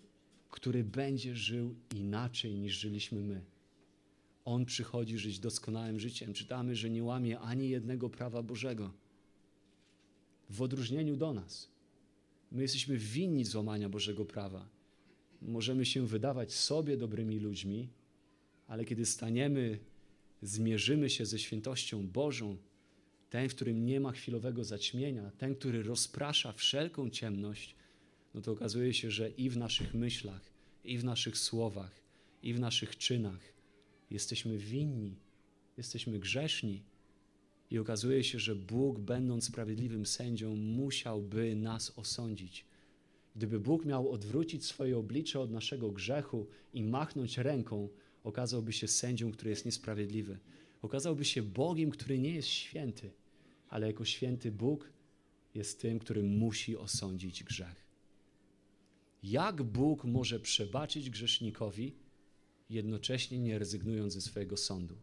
który będzie żył inaczej niż żyliśmy my. On przychodzi żyć doskonałym życiem. Czytamy, że nie łamie ani jednego prawa Bożego. W odróżnieniu do nas. My jesteśmy winni złamania Bożego prawa. Możemy się wydawać sobie dobrymi ludźmi, ale kiedy staniemy, zmierzymy się ze świętością Bożą, ten, w którym nie ma chwilowego zaćmienia, ten, który rozprasza wszelką ciemność, no to okazuje się, że i w naszych myślach, i w naszych słowach, i w naszych czynach jesteśmy winni, jesteśmy grzeszni. I okazuje się, że Bóg, będąc sprawiedliwym sędzią, musiałby nas osądzić. Gdyby Bóg miał odwrócić swoje oblicze od naszego grzechu i machnąć ręką, okazałby się sędzią, który jest niesprawiedliwy. Okazałby się Bogiem, który nie jest święty, ale jako święty Bóg jest tym, który musi osądzić grzech. Jak Bóg może przebaczyć grzesznikowi, jednocześnie nie rezygnując ze swojego sądu?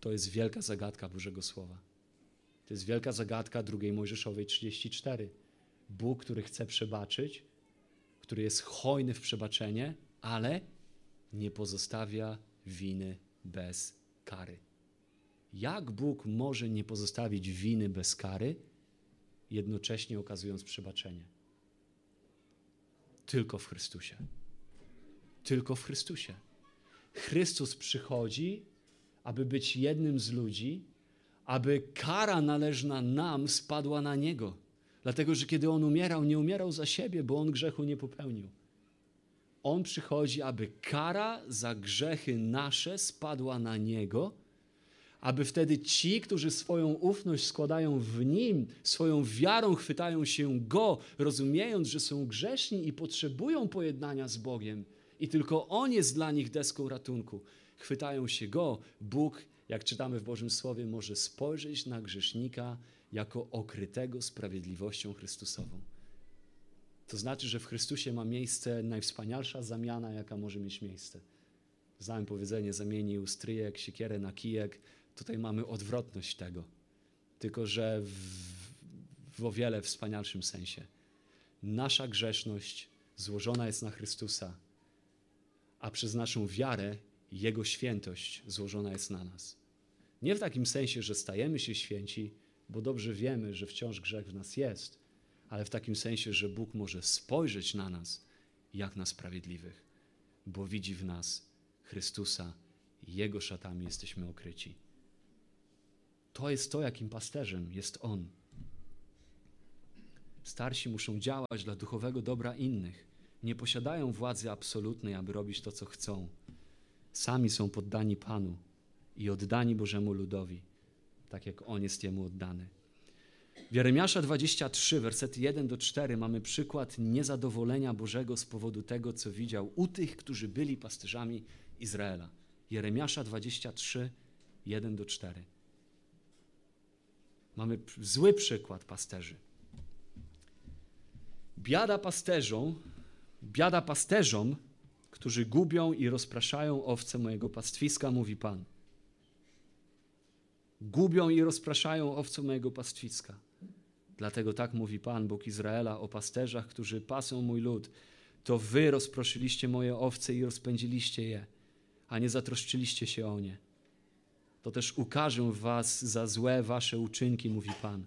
To jest wielka zagadka Bożego Słowa. To jest wielka zagadka drugiej Mojżeszowej 34. Bóg, który chce przebaczyć, który jest hojny w przebaczenie, ale nie pozostawia winy bez kary. Jak Bóg może nie pozostawić winy bez kary, jednocześnie okazując przebaczenie? Tylko w Chrystusie. Tylko w Chrystusie. Chrystus przychodzi, aby być jednym z ludzi, aby kara należna nam spadła na Niego. Dlatego, że kiedy On umierał, nie umierał za siebie, bo On grzechu nie popełnił. On przychodzi, aby kara za grzechy nasze spadła na Niego, aby wtedy ci, którzy swoją ufność składają w Nim, swoją wiarą chwytają się Go, rozumiejąc, że są grzeszni i potrzebują pojednania z Bogiem, i tylko On jest dla nich deską ratunku, chwytają się Go, Bóg, jak czytamy w Bożym Słowie, może spojrzeć na grzesznika jako okrytego sprawiedliwością Chrystusową. To znaczy, że w Chrystusie ma miejsce najwspanialsza zamiana, jaka może mieć miejsce. Znałem powiedzenie, zamienił stryjek, siekierę na kijek. Tutaj mamy odwrotność tego, tylko że w, w o wiele wspanialszym sensie. Nasza grzeszność złożona jest na Chrystusa, a przez naszą wiarę Jego świętość złożona jest na nas. Nie w takim sensie, że stajemy się święci, bo dobrze wiemy, że wciąż grzech w nas jest, ale w takim sensie, że Bóg może spojrzeć na nas jak na sprawiedliwych, bo widzi w nas Chrystusa Jego szatami jesteśmy okryci. To jest to, jakim pasterzem jest On. Starsi muszą działać dla duchowego dobra innych. Nie posiadają władzy absolutnej, aby robić to, co chcą. Sami są poddani Panu i oddani Bożemu ludowi, tak jak On jest Jemu oddany. W Jeremiasza 23, wersety 1 do 4 mamy przykład niezadowolenia Bożego z powodu tego, co widział u tych, którzy byli pasterzami Izraela. Jeremiasza 23, 1 do 4. Mamy zły przykład pasterzy. Biada pasterzom, biada pasterzom, którzy gubią i rozpraszają owce mojego pastwiska, mówi Pan. Gubią i rozpraszają owce mojego pastwiska. Dlatego tak mówi Pan, Bóg Izraela, o pasterzach, którzy pasą mój lud. To wy rozproszyliście moje owce i rozpędziliście je, a nie zatroszczyliście się o nie. To też ukażę was za złe wasze uczynki, mówi Pan.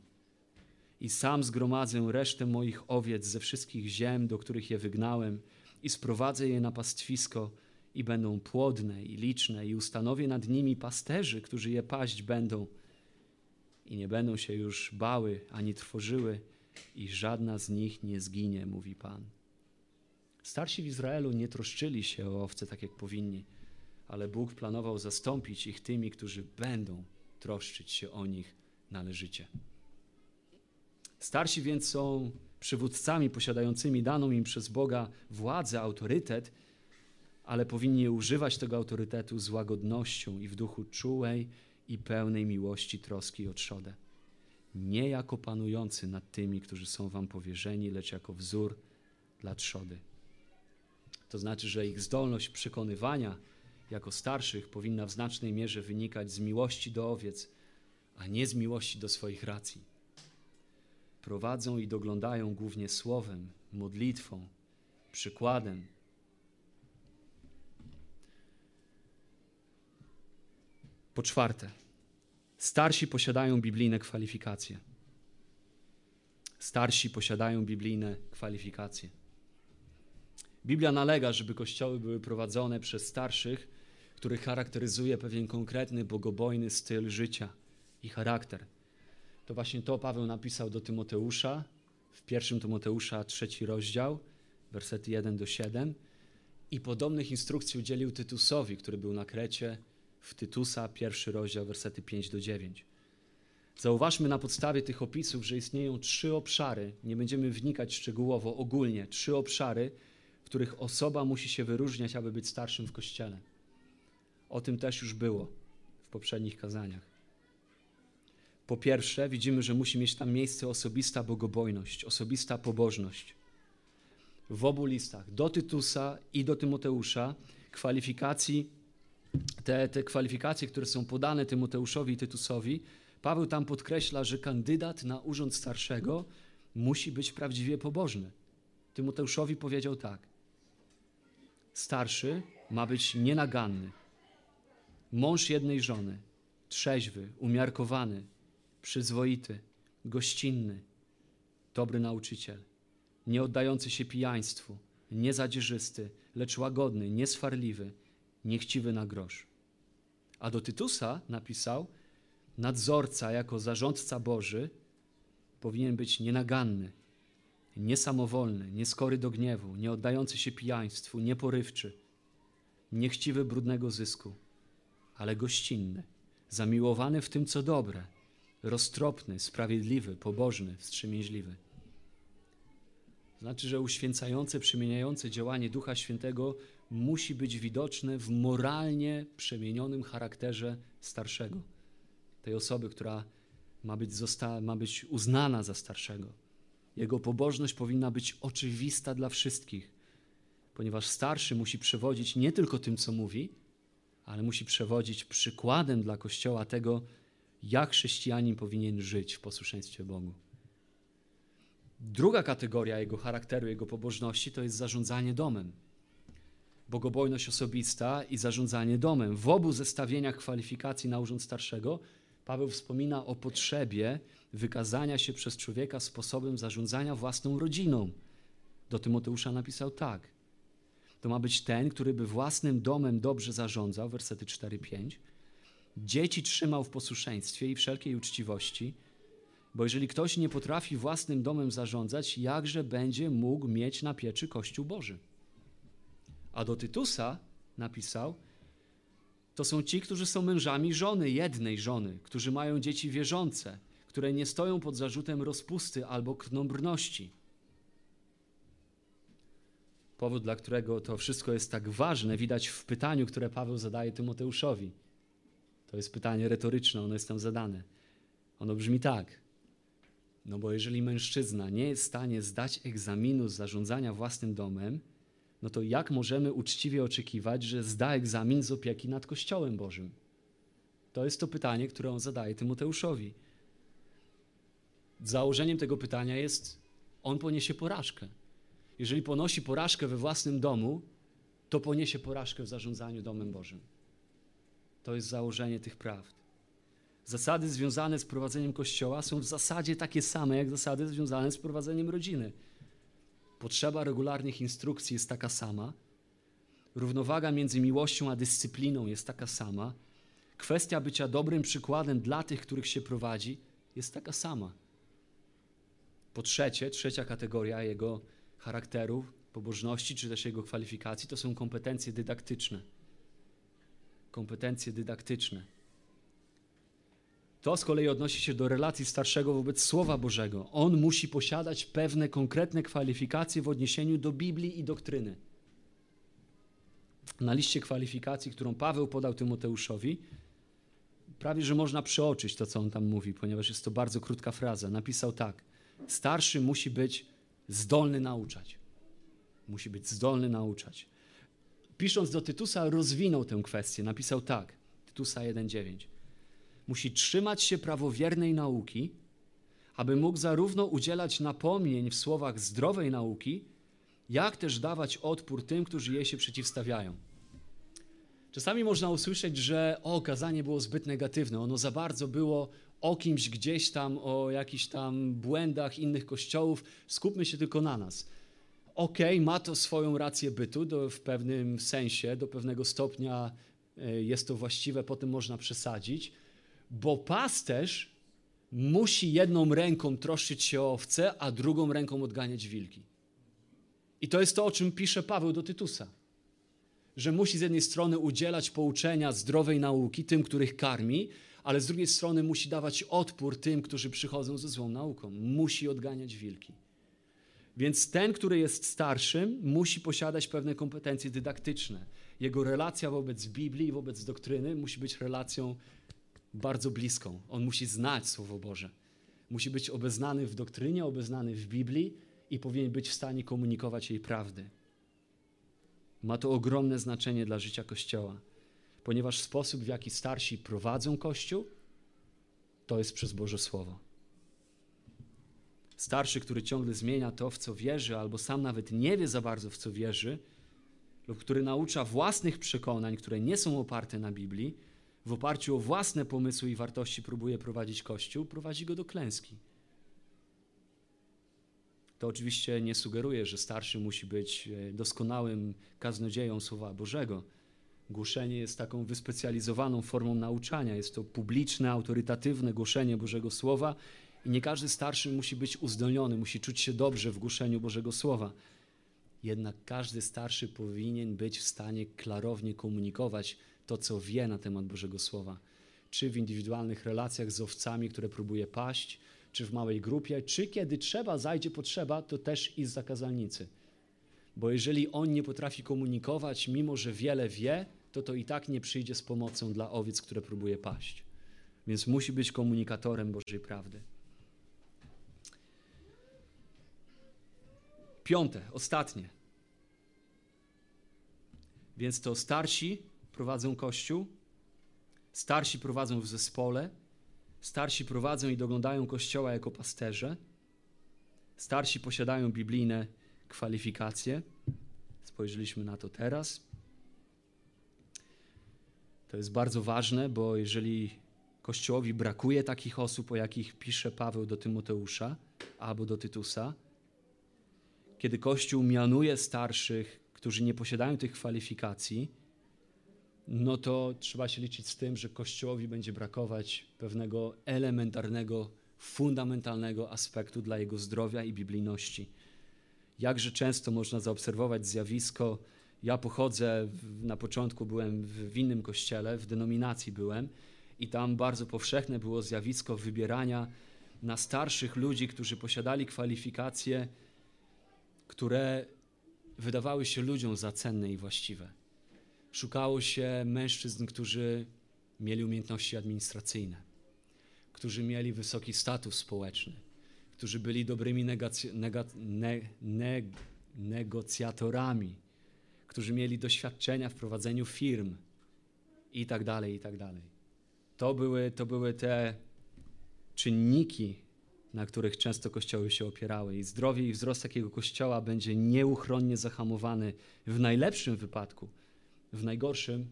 I sam zgromadzę resztę moich owiec ze wszystkich ziem, do których je wygnałem, i sprowadzę je na pastwisko, i będą płodne i liczne, i ustanowię nad nimi pasterzy, którzy je paść będą i nie będą się już bały ani trwożyły, i żadna z nich nie zginie, mówi Pan. Starsi w Izraelu nie troszczyli się o owce tak, jak powinni, ale Bóg planował zastąpić ich tymi, którzy będą troszczyć się o nich należycie. Starsi więc są przywódcami posiadającymi daną im przez Boga władzę, autorytet, ale powinni używać tego autorytetu z łagodnością i w duchu czułej i pełnej miłości, troski o trzodę. Nie jako panujący nad tymi, którzy są wam powierzeni, lecz jako wzór dla trzody. To znaczy, że ich zdolność przekonywania jako starszych powinna w znacznej mierze wynikać z miłości do owiec, a nie z miłości do swoich racji. Prowadzą i doglądają głównie słowem, modlitwą, przykładem, Po czwarte, starsi posiadają biblijne kwalifikacje. Starsi posiadają biblijne kwalifikacje. Biblia nalega, żeby kościoły były prowadzone przez starszych, których charakteryzuje pewien konkretny, bogobojny styl życia i charakter. To właśnie to Paweł napisał do Tymoteusza w pierwszym Tymoteusza trzeci rozdział, wersety 1 do 7 i podobnych instrukcji udzielił Tytusowi, który był na Krecie w Tytusa, pierwszy rozdział, wersety 5 do 9. Zauważmy na podstawie tych opisów, że istnieją trzy obszary, nie będziemy wnikać szczegółowo, ogólnie, trzy obszary, w których osoba musi się wyróżniać, aby być starszym w kościele. O tym też już było w poprzednich kazaniach. Po pierwsze, widzimy, że musi mieć tam miejsce osobista bogobojność, osobista pobożność. W obu listach, do Tytusa i do Tymoteusza, kwalifikacji te, te kwalifikacje, które są podane Tymoteuszowi i Tytusowi, Paweł tam podkreśla, że kandydat na urząd starszego musi być prawdziwie pobożny. Tymoteuszowi powiedział tak: Starszy ma być nienaganny, mąż jednej żony, trzeźwy, umiarkowany, przyzwoity, gościnny, dobry nauczyciel, nie oddający się pijaństwu, niezadzierzysty, lecz łagodny, nieswarliwy, niechciwy na grosz. A do Tytusa napisał, nadzorca jako zarządca Boży powinien być nienaganny, niesamowolny, nieskory do gniewu, nie oddający się pijaństwu, nieporywczy, niechciwy brudnego zysku, ale gościnny, zamiłowany w tym, co dobre, roztropny, sprawiedliwy, pobożny, wstrzemięźliwy. Znaczy, że uświęcające, przemieniające działanie Ducha Świętego musi być widoczne w moralnie przemienionym charakterze starszego. Tej osoby, która ma być, ma być uznana za starszego. Jego pobożność powinna być oczywista dla wszystkich, ponieważ starszy musi przewodzić nie tylko tym, co mówi, ale musi przewodzić przykładem dla Kościoła tego, jak chrześcijanin powinien żyć w posłuszeństwie Bogu. Druga kategoria jego charakteru, jego pobożności to jest zarządzanie domem. Bogobojność osobista i zarządzanie domem. W obu zestawieniach kwalifikacji na urząd starszego Paweł wspomina o potrzebie wykazania się przez człowieka sposobem zarządzania własną rodziną. Do Tymoteusza napisał tak. To ma być ten, który by własnym domem dobrze zarządzał, wersety 4-5, dzieci trzymał w posłuszeństwie i wszelkiej uczciwości, bo jeżeli ktoś nie potrafi własnym domem zarządzać, jakże będzie mógł mieć na pieczy Kościół Boży? A do Tytusa napisał, to są ci, którzy są mężami żony, jednej żony, którzy mają dzieci wierzące, które nie stoją pod zarzutem rozpusty albo krnąbrności. Powód, dla którego to wszystko jest tak ważne, widać w pytaniu, które Paweł zadaje Tymoteuszowi. To jest pytanie retoryczne, ono jest tam zadane. Ono brzmi tak. No bo jeżeli mężczyzna nie jest w stanie zdać egzaminu z zarządzania własnym domem, no to jak możemy uczciwie oczekiwać, że zda egzamin z opieki nad Kościołem Bożym? To jest to pytanie, które on zadaje Tymoteuszowi. Założeniem tego pytania jest, on poniesie porażkę. Jeżeli ponosi porażkę we własnym domu, to poniesie porażkę w zarządzaniu domem Bożym. To jest założenie tych prawd. Zasady związane z prowadzeniem kościoła są w zasadzie takie same jak zasady związane z prowadzeniem rodziny. Potrzeba regularnych instrukcji jest taka sama. Równowaga między miłością a dyscypliną jest taka sama. Kwestia bycia dobrym przykładem dla tych, których się prowadzi, jest taka sama. Po trzecie, trzecia kategoria jego charakteru, pobożności czy też jego kwalifikacji to są kompetencje dydaktyczne. Kompetencje dydaktyczne. To z kolei odnosi się do relacji starszego wobec Słowa Bożego. On musi posiadać pewne konkretne kwalifikacje w odniesieniu do Biblii i doktryny. Na liście kwalifikacji, którą Paweł podał Tymoteuszowi, prawie że można przeoczyć to, co on tam mówi, ponieważ jest to bardzo krótka fraza. Napisał tak: Starszy musi być zdolny nauczać. Musi być zdolny nauczać. Pisząc do Tytusa, rozwinął tę kwestię. Napisał tak: Tytusa 1,9 musi trzymać się prawowiernej nauki, aby mógł zarówno udzielać napomnień w słowach zdrowej nauki, jak też dawać odpór tym, którzy jej się przeciwstawiają. Czasami można usłyszeć, że o, kazanie było zbyt negatywne, ono za bardzo było o kimś gdzieś tam, o jakichś tam błędach innych kościołów, skupmy się tylko na nas. Okej, okay, ma to swoją rację bytu do, w pewnym sensie, do pewnego stopnia e, jest to właściwe, potem można przesadzić, bo pasterz musi jedną ręką troszczyć się o owce, a drugą ręką odganiać wilki. I to jest to, o czym pisze Paweł do Tytusa. Że musi z jednej strony udzielać pouczenia zdrowej nauki tym, których karmi, ale z drugiej strony musi dawać odpór tym, którzy przychodzą ze złą nauką. Musi odganiać wilki. Więc ten, który jest starszym, musi posiadać pewne kompetencje dydaktyczne. Jego relacja wobec Biblii i wobec doktryny musi być relacją bardzo bliską. On musi znać Słowo Boże. Musi być obeznany w doktrynie, obeznany w Biblii i powinien być w stanie komunikować jej prawdy. Ma to ogromne znaczenie dla życia Kościoła, ponieważ sposób, w jaki starsi prowadzą Kościół, to jest przez Boże Słowo. Starszy, który ciągle zmienia to, w co wierzy, albo sam nawet nie wie za bardzo, w co wierzy, lub który naucza własnych przekonań, które nie są oparte na Biblii, w oparciu o własne pomysły i wartości próbuje prowadzić Kościół, prowadzi go do klęski. To oczywiście nie sugeruje, że starszy musi być e, doskonałym kaznodzieją Słowa Bożego. Głoszenie jest taką wyspecjalizowaną formą nauczania. Jest to publiczne, autorytatywne głoszenie Bożego Słowa i nie każdy starszy musi być uzdolniony, musi czuć się dobrze w głoszeniu Bożego Słowa. Jednak każdy starszy powinien być w stanie klarownie komunikować to, co wie na temat Bożego Słowa. Czy w indywidualnych relacjach z owcami, które próbuje paść, czy w małej grupie, czy kiedy trzeba, zajdzie potrzeba, to też i z zakazalnicy. Bo jeżeli on nie potrafi komunikować, mimo że wiele wie, to to i tak nie przyjdzie z pomocą dla owiec, które próbuje paść. Więc musi być komunikatorem Bożej prawdy. Piąte, ostatnie. Więc to starsi prowadzą kościół, starsi prowadzą w zespole, starsi prowadzą i doglądają kościoła jako pasterze, starsi posiadają biblijne kwalifikacje. Spojrzeliśmy na to teraz. To jest bardzo ważne, bo jeżeli Kościołowi brakuje takich osób, o jakich pisze Paweł do Tymoteusza albo do Tytusa, kiedy Kościół mianuje starszych, którzy nie posiadają tych kwalifikacji, no to trzeba się liczyć z tym, że Kościołowi będzie brakować pewnego elementarnego, fundamentalnego aspektu dla jego zdrowia i biblijności. Jakże często można zaobserwować zjawisko, ja pochodzę, na początku byłem w innym kościele, w denominacji byłem i tam bardzo powszechne było zjawisko wybierania na starszych ludzi, którzy posiadali kwalifikacje, które wydawały się ludziom za cenne i właściwe. Szukało się mężczyzn, którzy mieli umiejętności administracyjne, którzy mieli wysoki status społeczny, którzy byli dobrymi ne- ne- negocjatorami, którzy mieli doświadczenia w prowadzeniu firm i tak dalej, i tak dalej. To były, to były te czynniki, na których często kościoły się opierały. I zdrowie i wzrost takiego kościoła będzie nieuchronnie zahamowany w najlepszym wypadku. W najgorszym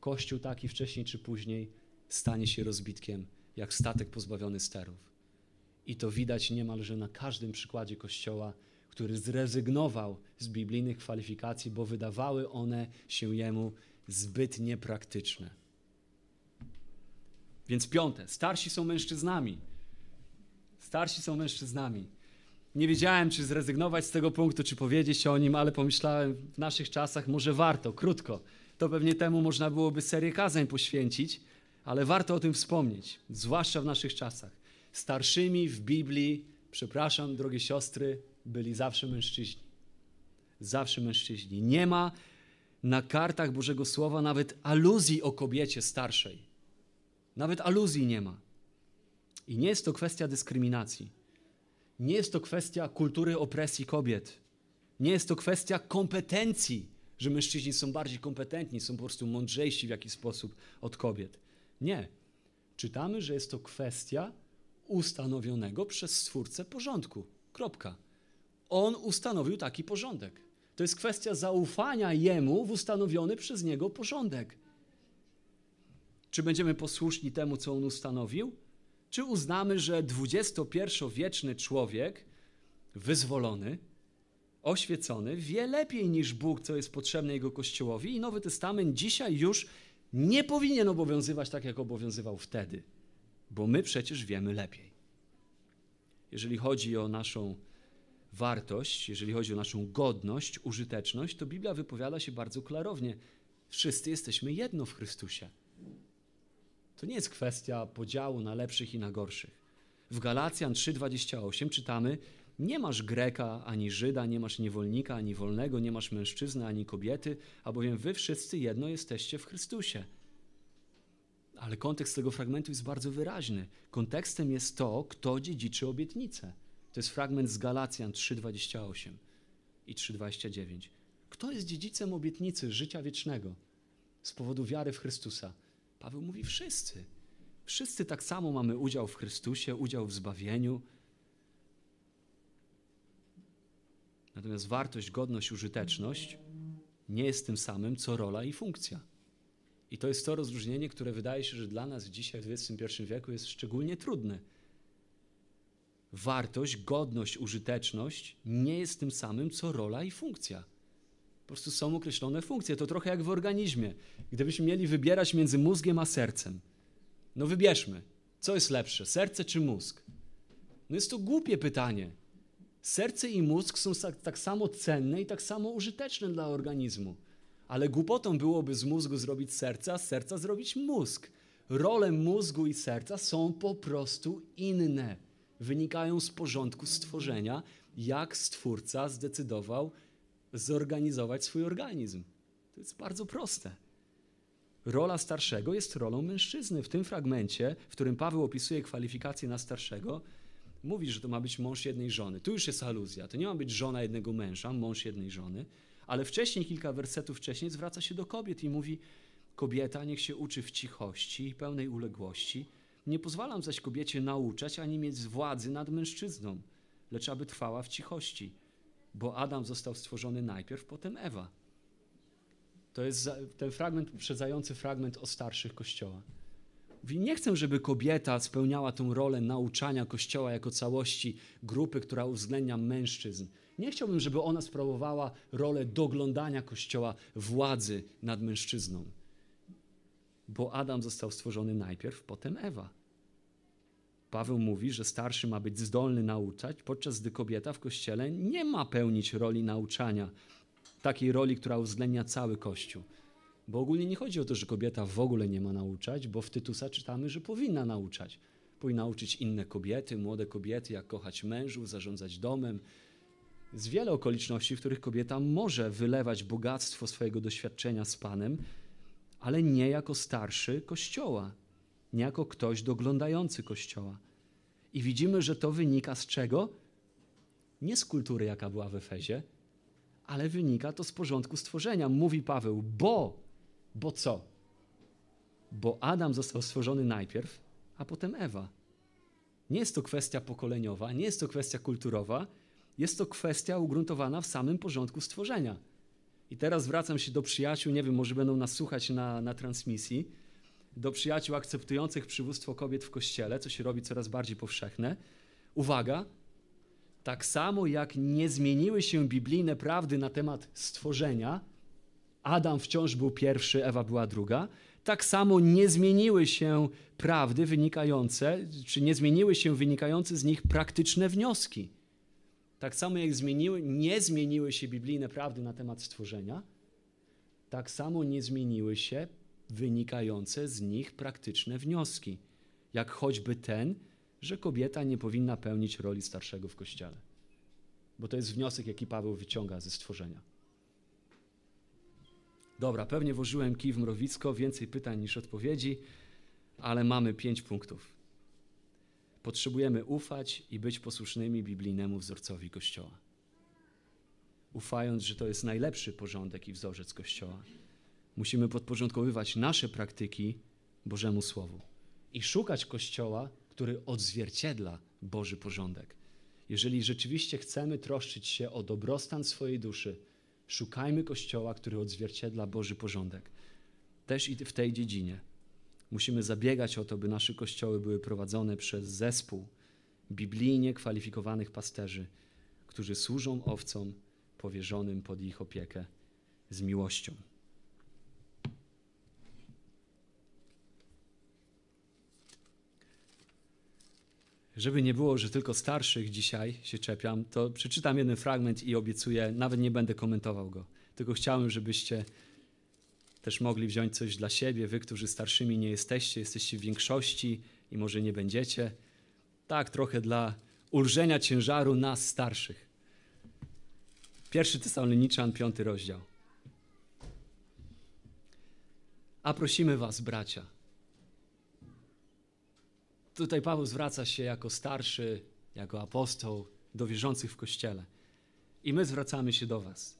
kościół taki wcześniej czy później stanie się rozbitkiem, jak statek pozbawiony sterów. I to widać niemalże na każdym przykładzie kościoła, który zrezygnował z biblijnych kwalifikacji, bo wydawały one się jemu zbyt niepraktyczne. Więc piąte, starsi są mężczyznami. Starsi są mężczyznami. Nie wiedziałem, czy zrezygnować z tego punktu, czy powiedzieć o nim, ale pomyślałem, w naszych czasach może warto, krótko. To pewnie temu można byłoby serię kazań poświęcić, ale warto o tym wspomnieć, zwłaszcza w naszych czasach. Starszymi w Biblii, przepraszam, drogie siostry, byli zawsze mężczyźni. Zawsze mężczyźni. Nie ma na kartach Bożego Słowa nawet aluzji o kobiecie starszej. Nawet aluzji nie ma. I nie jest to kwestia dyskryminacji. Nie jest to kwestia kultury opresji kobiet. Nie jest to kwestia kompetencji, że mężczyźni są bardziej kompetentni, są po prostu mądrzejsi w jakiś sposób od kobiet. Nie. Czytamy, że jest to kwestia ustanowionego przez Stwórcę porządku. Kropka. On ustanowił taki porządek. To jest kwestia zaufania Jemu w ustanowiony przez Niego porządek. Czy będziemy posłuszni temu, co On ustanowił? Czy uznamy, że XXI-wieczny człowiek, wyzwolony, oświecony, wie lepiej niż Bóg, co jest potrzebne Jego Kościołowi i Nowy Testament dzisiaj już nie powinien obowiązywać tak, jak obowiązywał wtedy, bo my przecież wiemy lepiej. Jeżeli chodzi o naszą wartość, jeżeli chodzi o naszą godność, użyteczność, to Biblia wypowiada się bardzo klarownie. Wszyscy jesteśmy jedno w Chrystusie. To nie jest kwestia podziału na lepszych i na gorszych. W Galacjan 3:28 czytamy: Nie masz Greka ani Żyda, nie masz niewolnika ani wolnego, nie masz mężczyzny ani kobiety, albowiem wy wszyscy jedno jesteście w Chrystusie. Ale kontekst tego fragmentu jest bardzo wyraźny. Kontekstem jest to, kto dziedziczy obietnicę. To jest fragment z Galacjan 3:28 i 3:29. Kto jest dziedzicem obietnicy życia wiecznego z powodu wiary w Chrystusa? Paweł mówi wszyscy. Wszyscy tak samo mamy udział w Chrystusie, udział w zbawieniu. Natomiast wartość, godność, użyteczność nie jest tym samym, co rola i funkcja. I to jest to rozróżnienie, które wydaje się, że dla nas dzisiaj w XXI wieku jest szczególnie trudne. wartość, godność, użyteczność nie jest tym samym, co rola i funkcja. Po prostu są określone funkcje. To trochę jak w organizmie. Gdybyśmy mieli wybierać między mózgiem a sercem, no wybierzmy, co jest lepsze, serce czy mózg? No jest to głupie pytanie. Serce i mózg są tak, samo cenne i tak samo użyteczne dla organizmu. Ale głupotą byłoby z mózgu zrobić serce, a z serca zrobić mózg. Role mózgu i serca są po prostu inne. Wynikają z porządku stworzenia, jak stwórca zdecydował zorganizować swój organizm. To jest bardzo proste. Rola starszego jest rolą mężczyzny. W tym fragmencie, w którym Paweł opisuje kwalifikacje na starszego, mówi, że to ma być mąż jednej żony. Tu już jest aluzja. To nie ma być żona jednego męża, mąż jednej żony, ale wcześniej, kilka wersetów wcześniej, zwraca się do kobiet i mówi: Kobieta niech się uczy w cichości i pełnej uległości. Nie pozwalam zaś kobiecie nauczać ani mieć władzy nad mężczyzną, lecz aby trwała w cichości, bo Adam został stworzony najpierw, potem Ewa. To jest ten fragment, uprzedzający fragment o starszych Kościoła. Mówi, nie chcę, żeby kobieta spełniała tą rolę nauczania Kościoła jako całości grupy, która uwzględnia mężczyzn. Nie chciałbym, żeby ona sprawowała rolę doglądania Kościoła władzy nad mężczyzną. Bo Adam został stworzony najpierw, potem Ewa. Paweł mówi, że starszy ma być zdolny nauczać, podczas gdy kobieta w kościele nie ma pełnić roli nauczania, takiej roli, która uwzględnia cały Kościół. Bo ogólnie nie chodzi o to, że kobieta w ogóle nie ma nauczać, bo w Tytusa czytamy, że powinna nauczać. Powinna uczyć inne kobiety, młode kobiety, jak kochać mężów, zarządzać domem. Z wiele okoliczności, w których kobieta może wylewać bogactwo swojego doświadczenia z Panem, ale nie jako starszy Kościoła, nie jako ktoś doglądający Kościoła. I widzimy, że to wynika z czego? Nie z kultury, jaka była w Efezie, ale wynika to z porządku stworzenia. Mówi Paweł, bo, bo co? Bo Adam został stworzony najpierw, a potem Ewa. Nie jest to kwestia pokoleniowa, nie jest to kwestia kulturowa, jest to kwestia ugruntowana w samym porządku stworzenia. I teraz wracam się do przyjaciół, nie wiem, może będą nas słuchać na, na transmisji, do przyjaciół akceptujących przywództwo kobiet w kościele, co się robi coraz bardziej powszechne. Uwaga, tak samo jak nie zmieniły się biblijne prawdy na temat stworzenia, Adam wciąż był pierwszy, Ewa była druga, tak samo nie zmieniły się prawdy wynikające, czy nie zmieniły się wynikające z nich praktyczne wnioski. Tak samo jak zmieniły, nie zmieniły się biblijne prawdy na temat stworzenia, tak samo nie zmieniły się wynikające z nich praktyczne wnioski, jak choćby ten, że kobieta nie powinna pełnić roli starszego w kościele. Bo to jest wniosek, jaki Paweł wyciąga ze stworzenia. Dobra, pewnie włożyłem kij w mrowisko, więcej pytań niż odpowiedzi, ale mamy pięć punktów. Potrzebujemy ufać i być posłusznymi biblijnemu wzorcowi Kościoła. Ufając, że to jest najlepszy porządek i wzorzec Kościoła, musimy podporządkowywać nasze praktyki Bożemu Słowu i szukać Kościoła, który odzwierciedla Boży porządek. Jeżeli rzeczywiście chcemy troszczyć się o dobrostan swojej duszy, szukajmy Kościoła, który odzwierciedla Boży porządek. Też i w tej dziedzinie. Musimy zabiegać o to, by nasze kościoły były prowadzone przez zespół biblijnie kwalifikowanych pasterzy, którzy służą owcom powierzonym pod ich opiekę z miłością. Żeby nie było, że tylko starszych dzisiaj się czepiam, to przeczytam jeden fragment i obiecuję, nawet nie będę komentował go. Tylko chciałem, żebyście też mogli wziąć coś dla siebie, wy, którzy starszymi nie jesteście, jesteście w większości i może nie będziecie. Tak, trochę dla ulżenia ciężaru nas starszych. Pierwszy Tesaloniczan, piąty rozdział. A prosimy was, bracia, Tutaj Paweł zwraca się jako starszy, jako apostoł do wierzących w Kościele. I my zwracamy się do Was.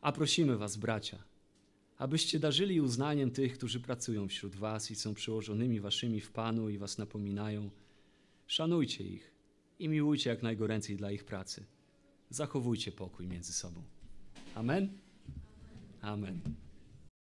A prosimy Was, bracia, abyście darzyli uznaniem tych, którzy pracują wśród Was i są przyłożonymi Waszymi w Panu i Was napominają. Szanujcie ich i miłujcie jak najgoręcej dla ich pracy. Zachowujcie pokój między sobą. Amen? Amen.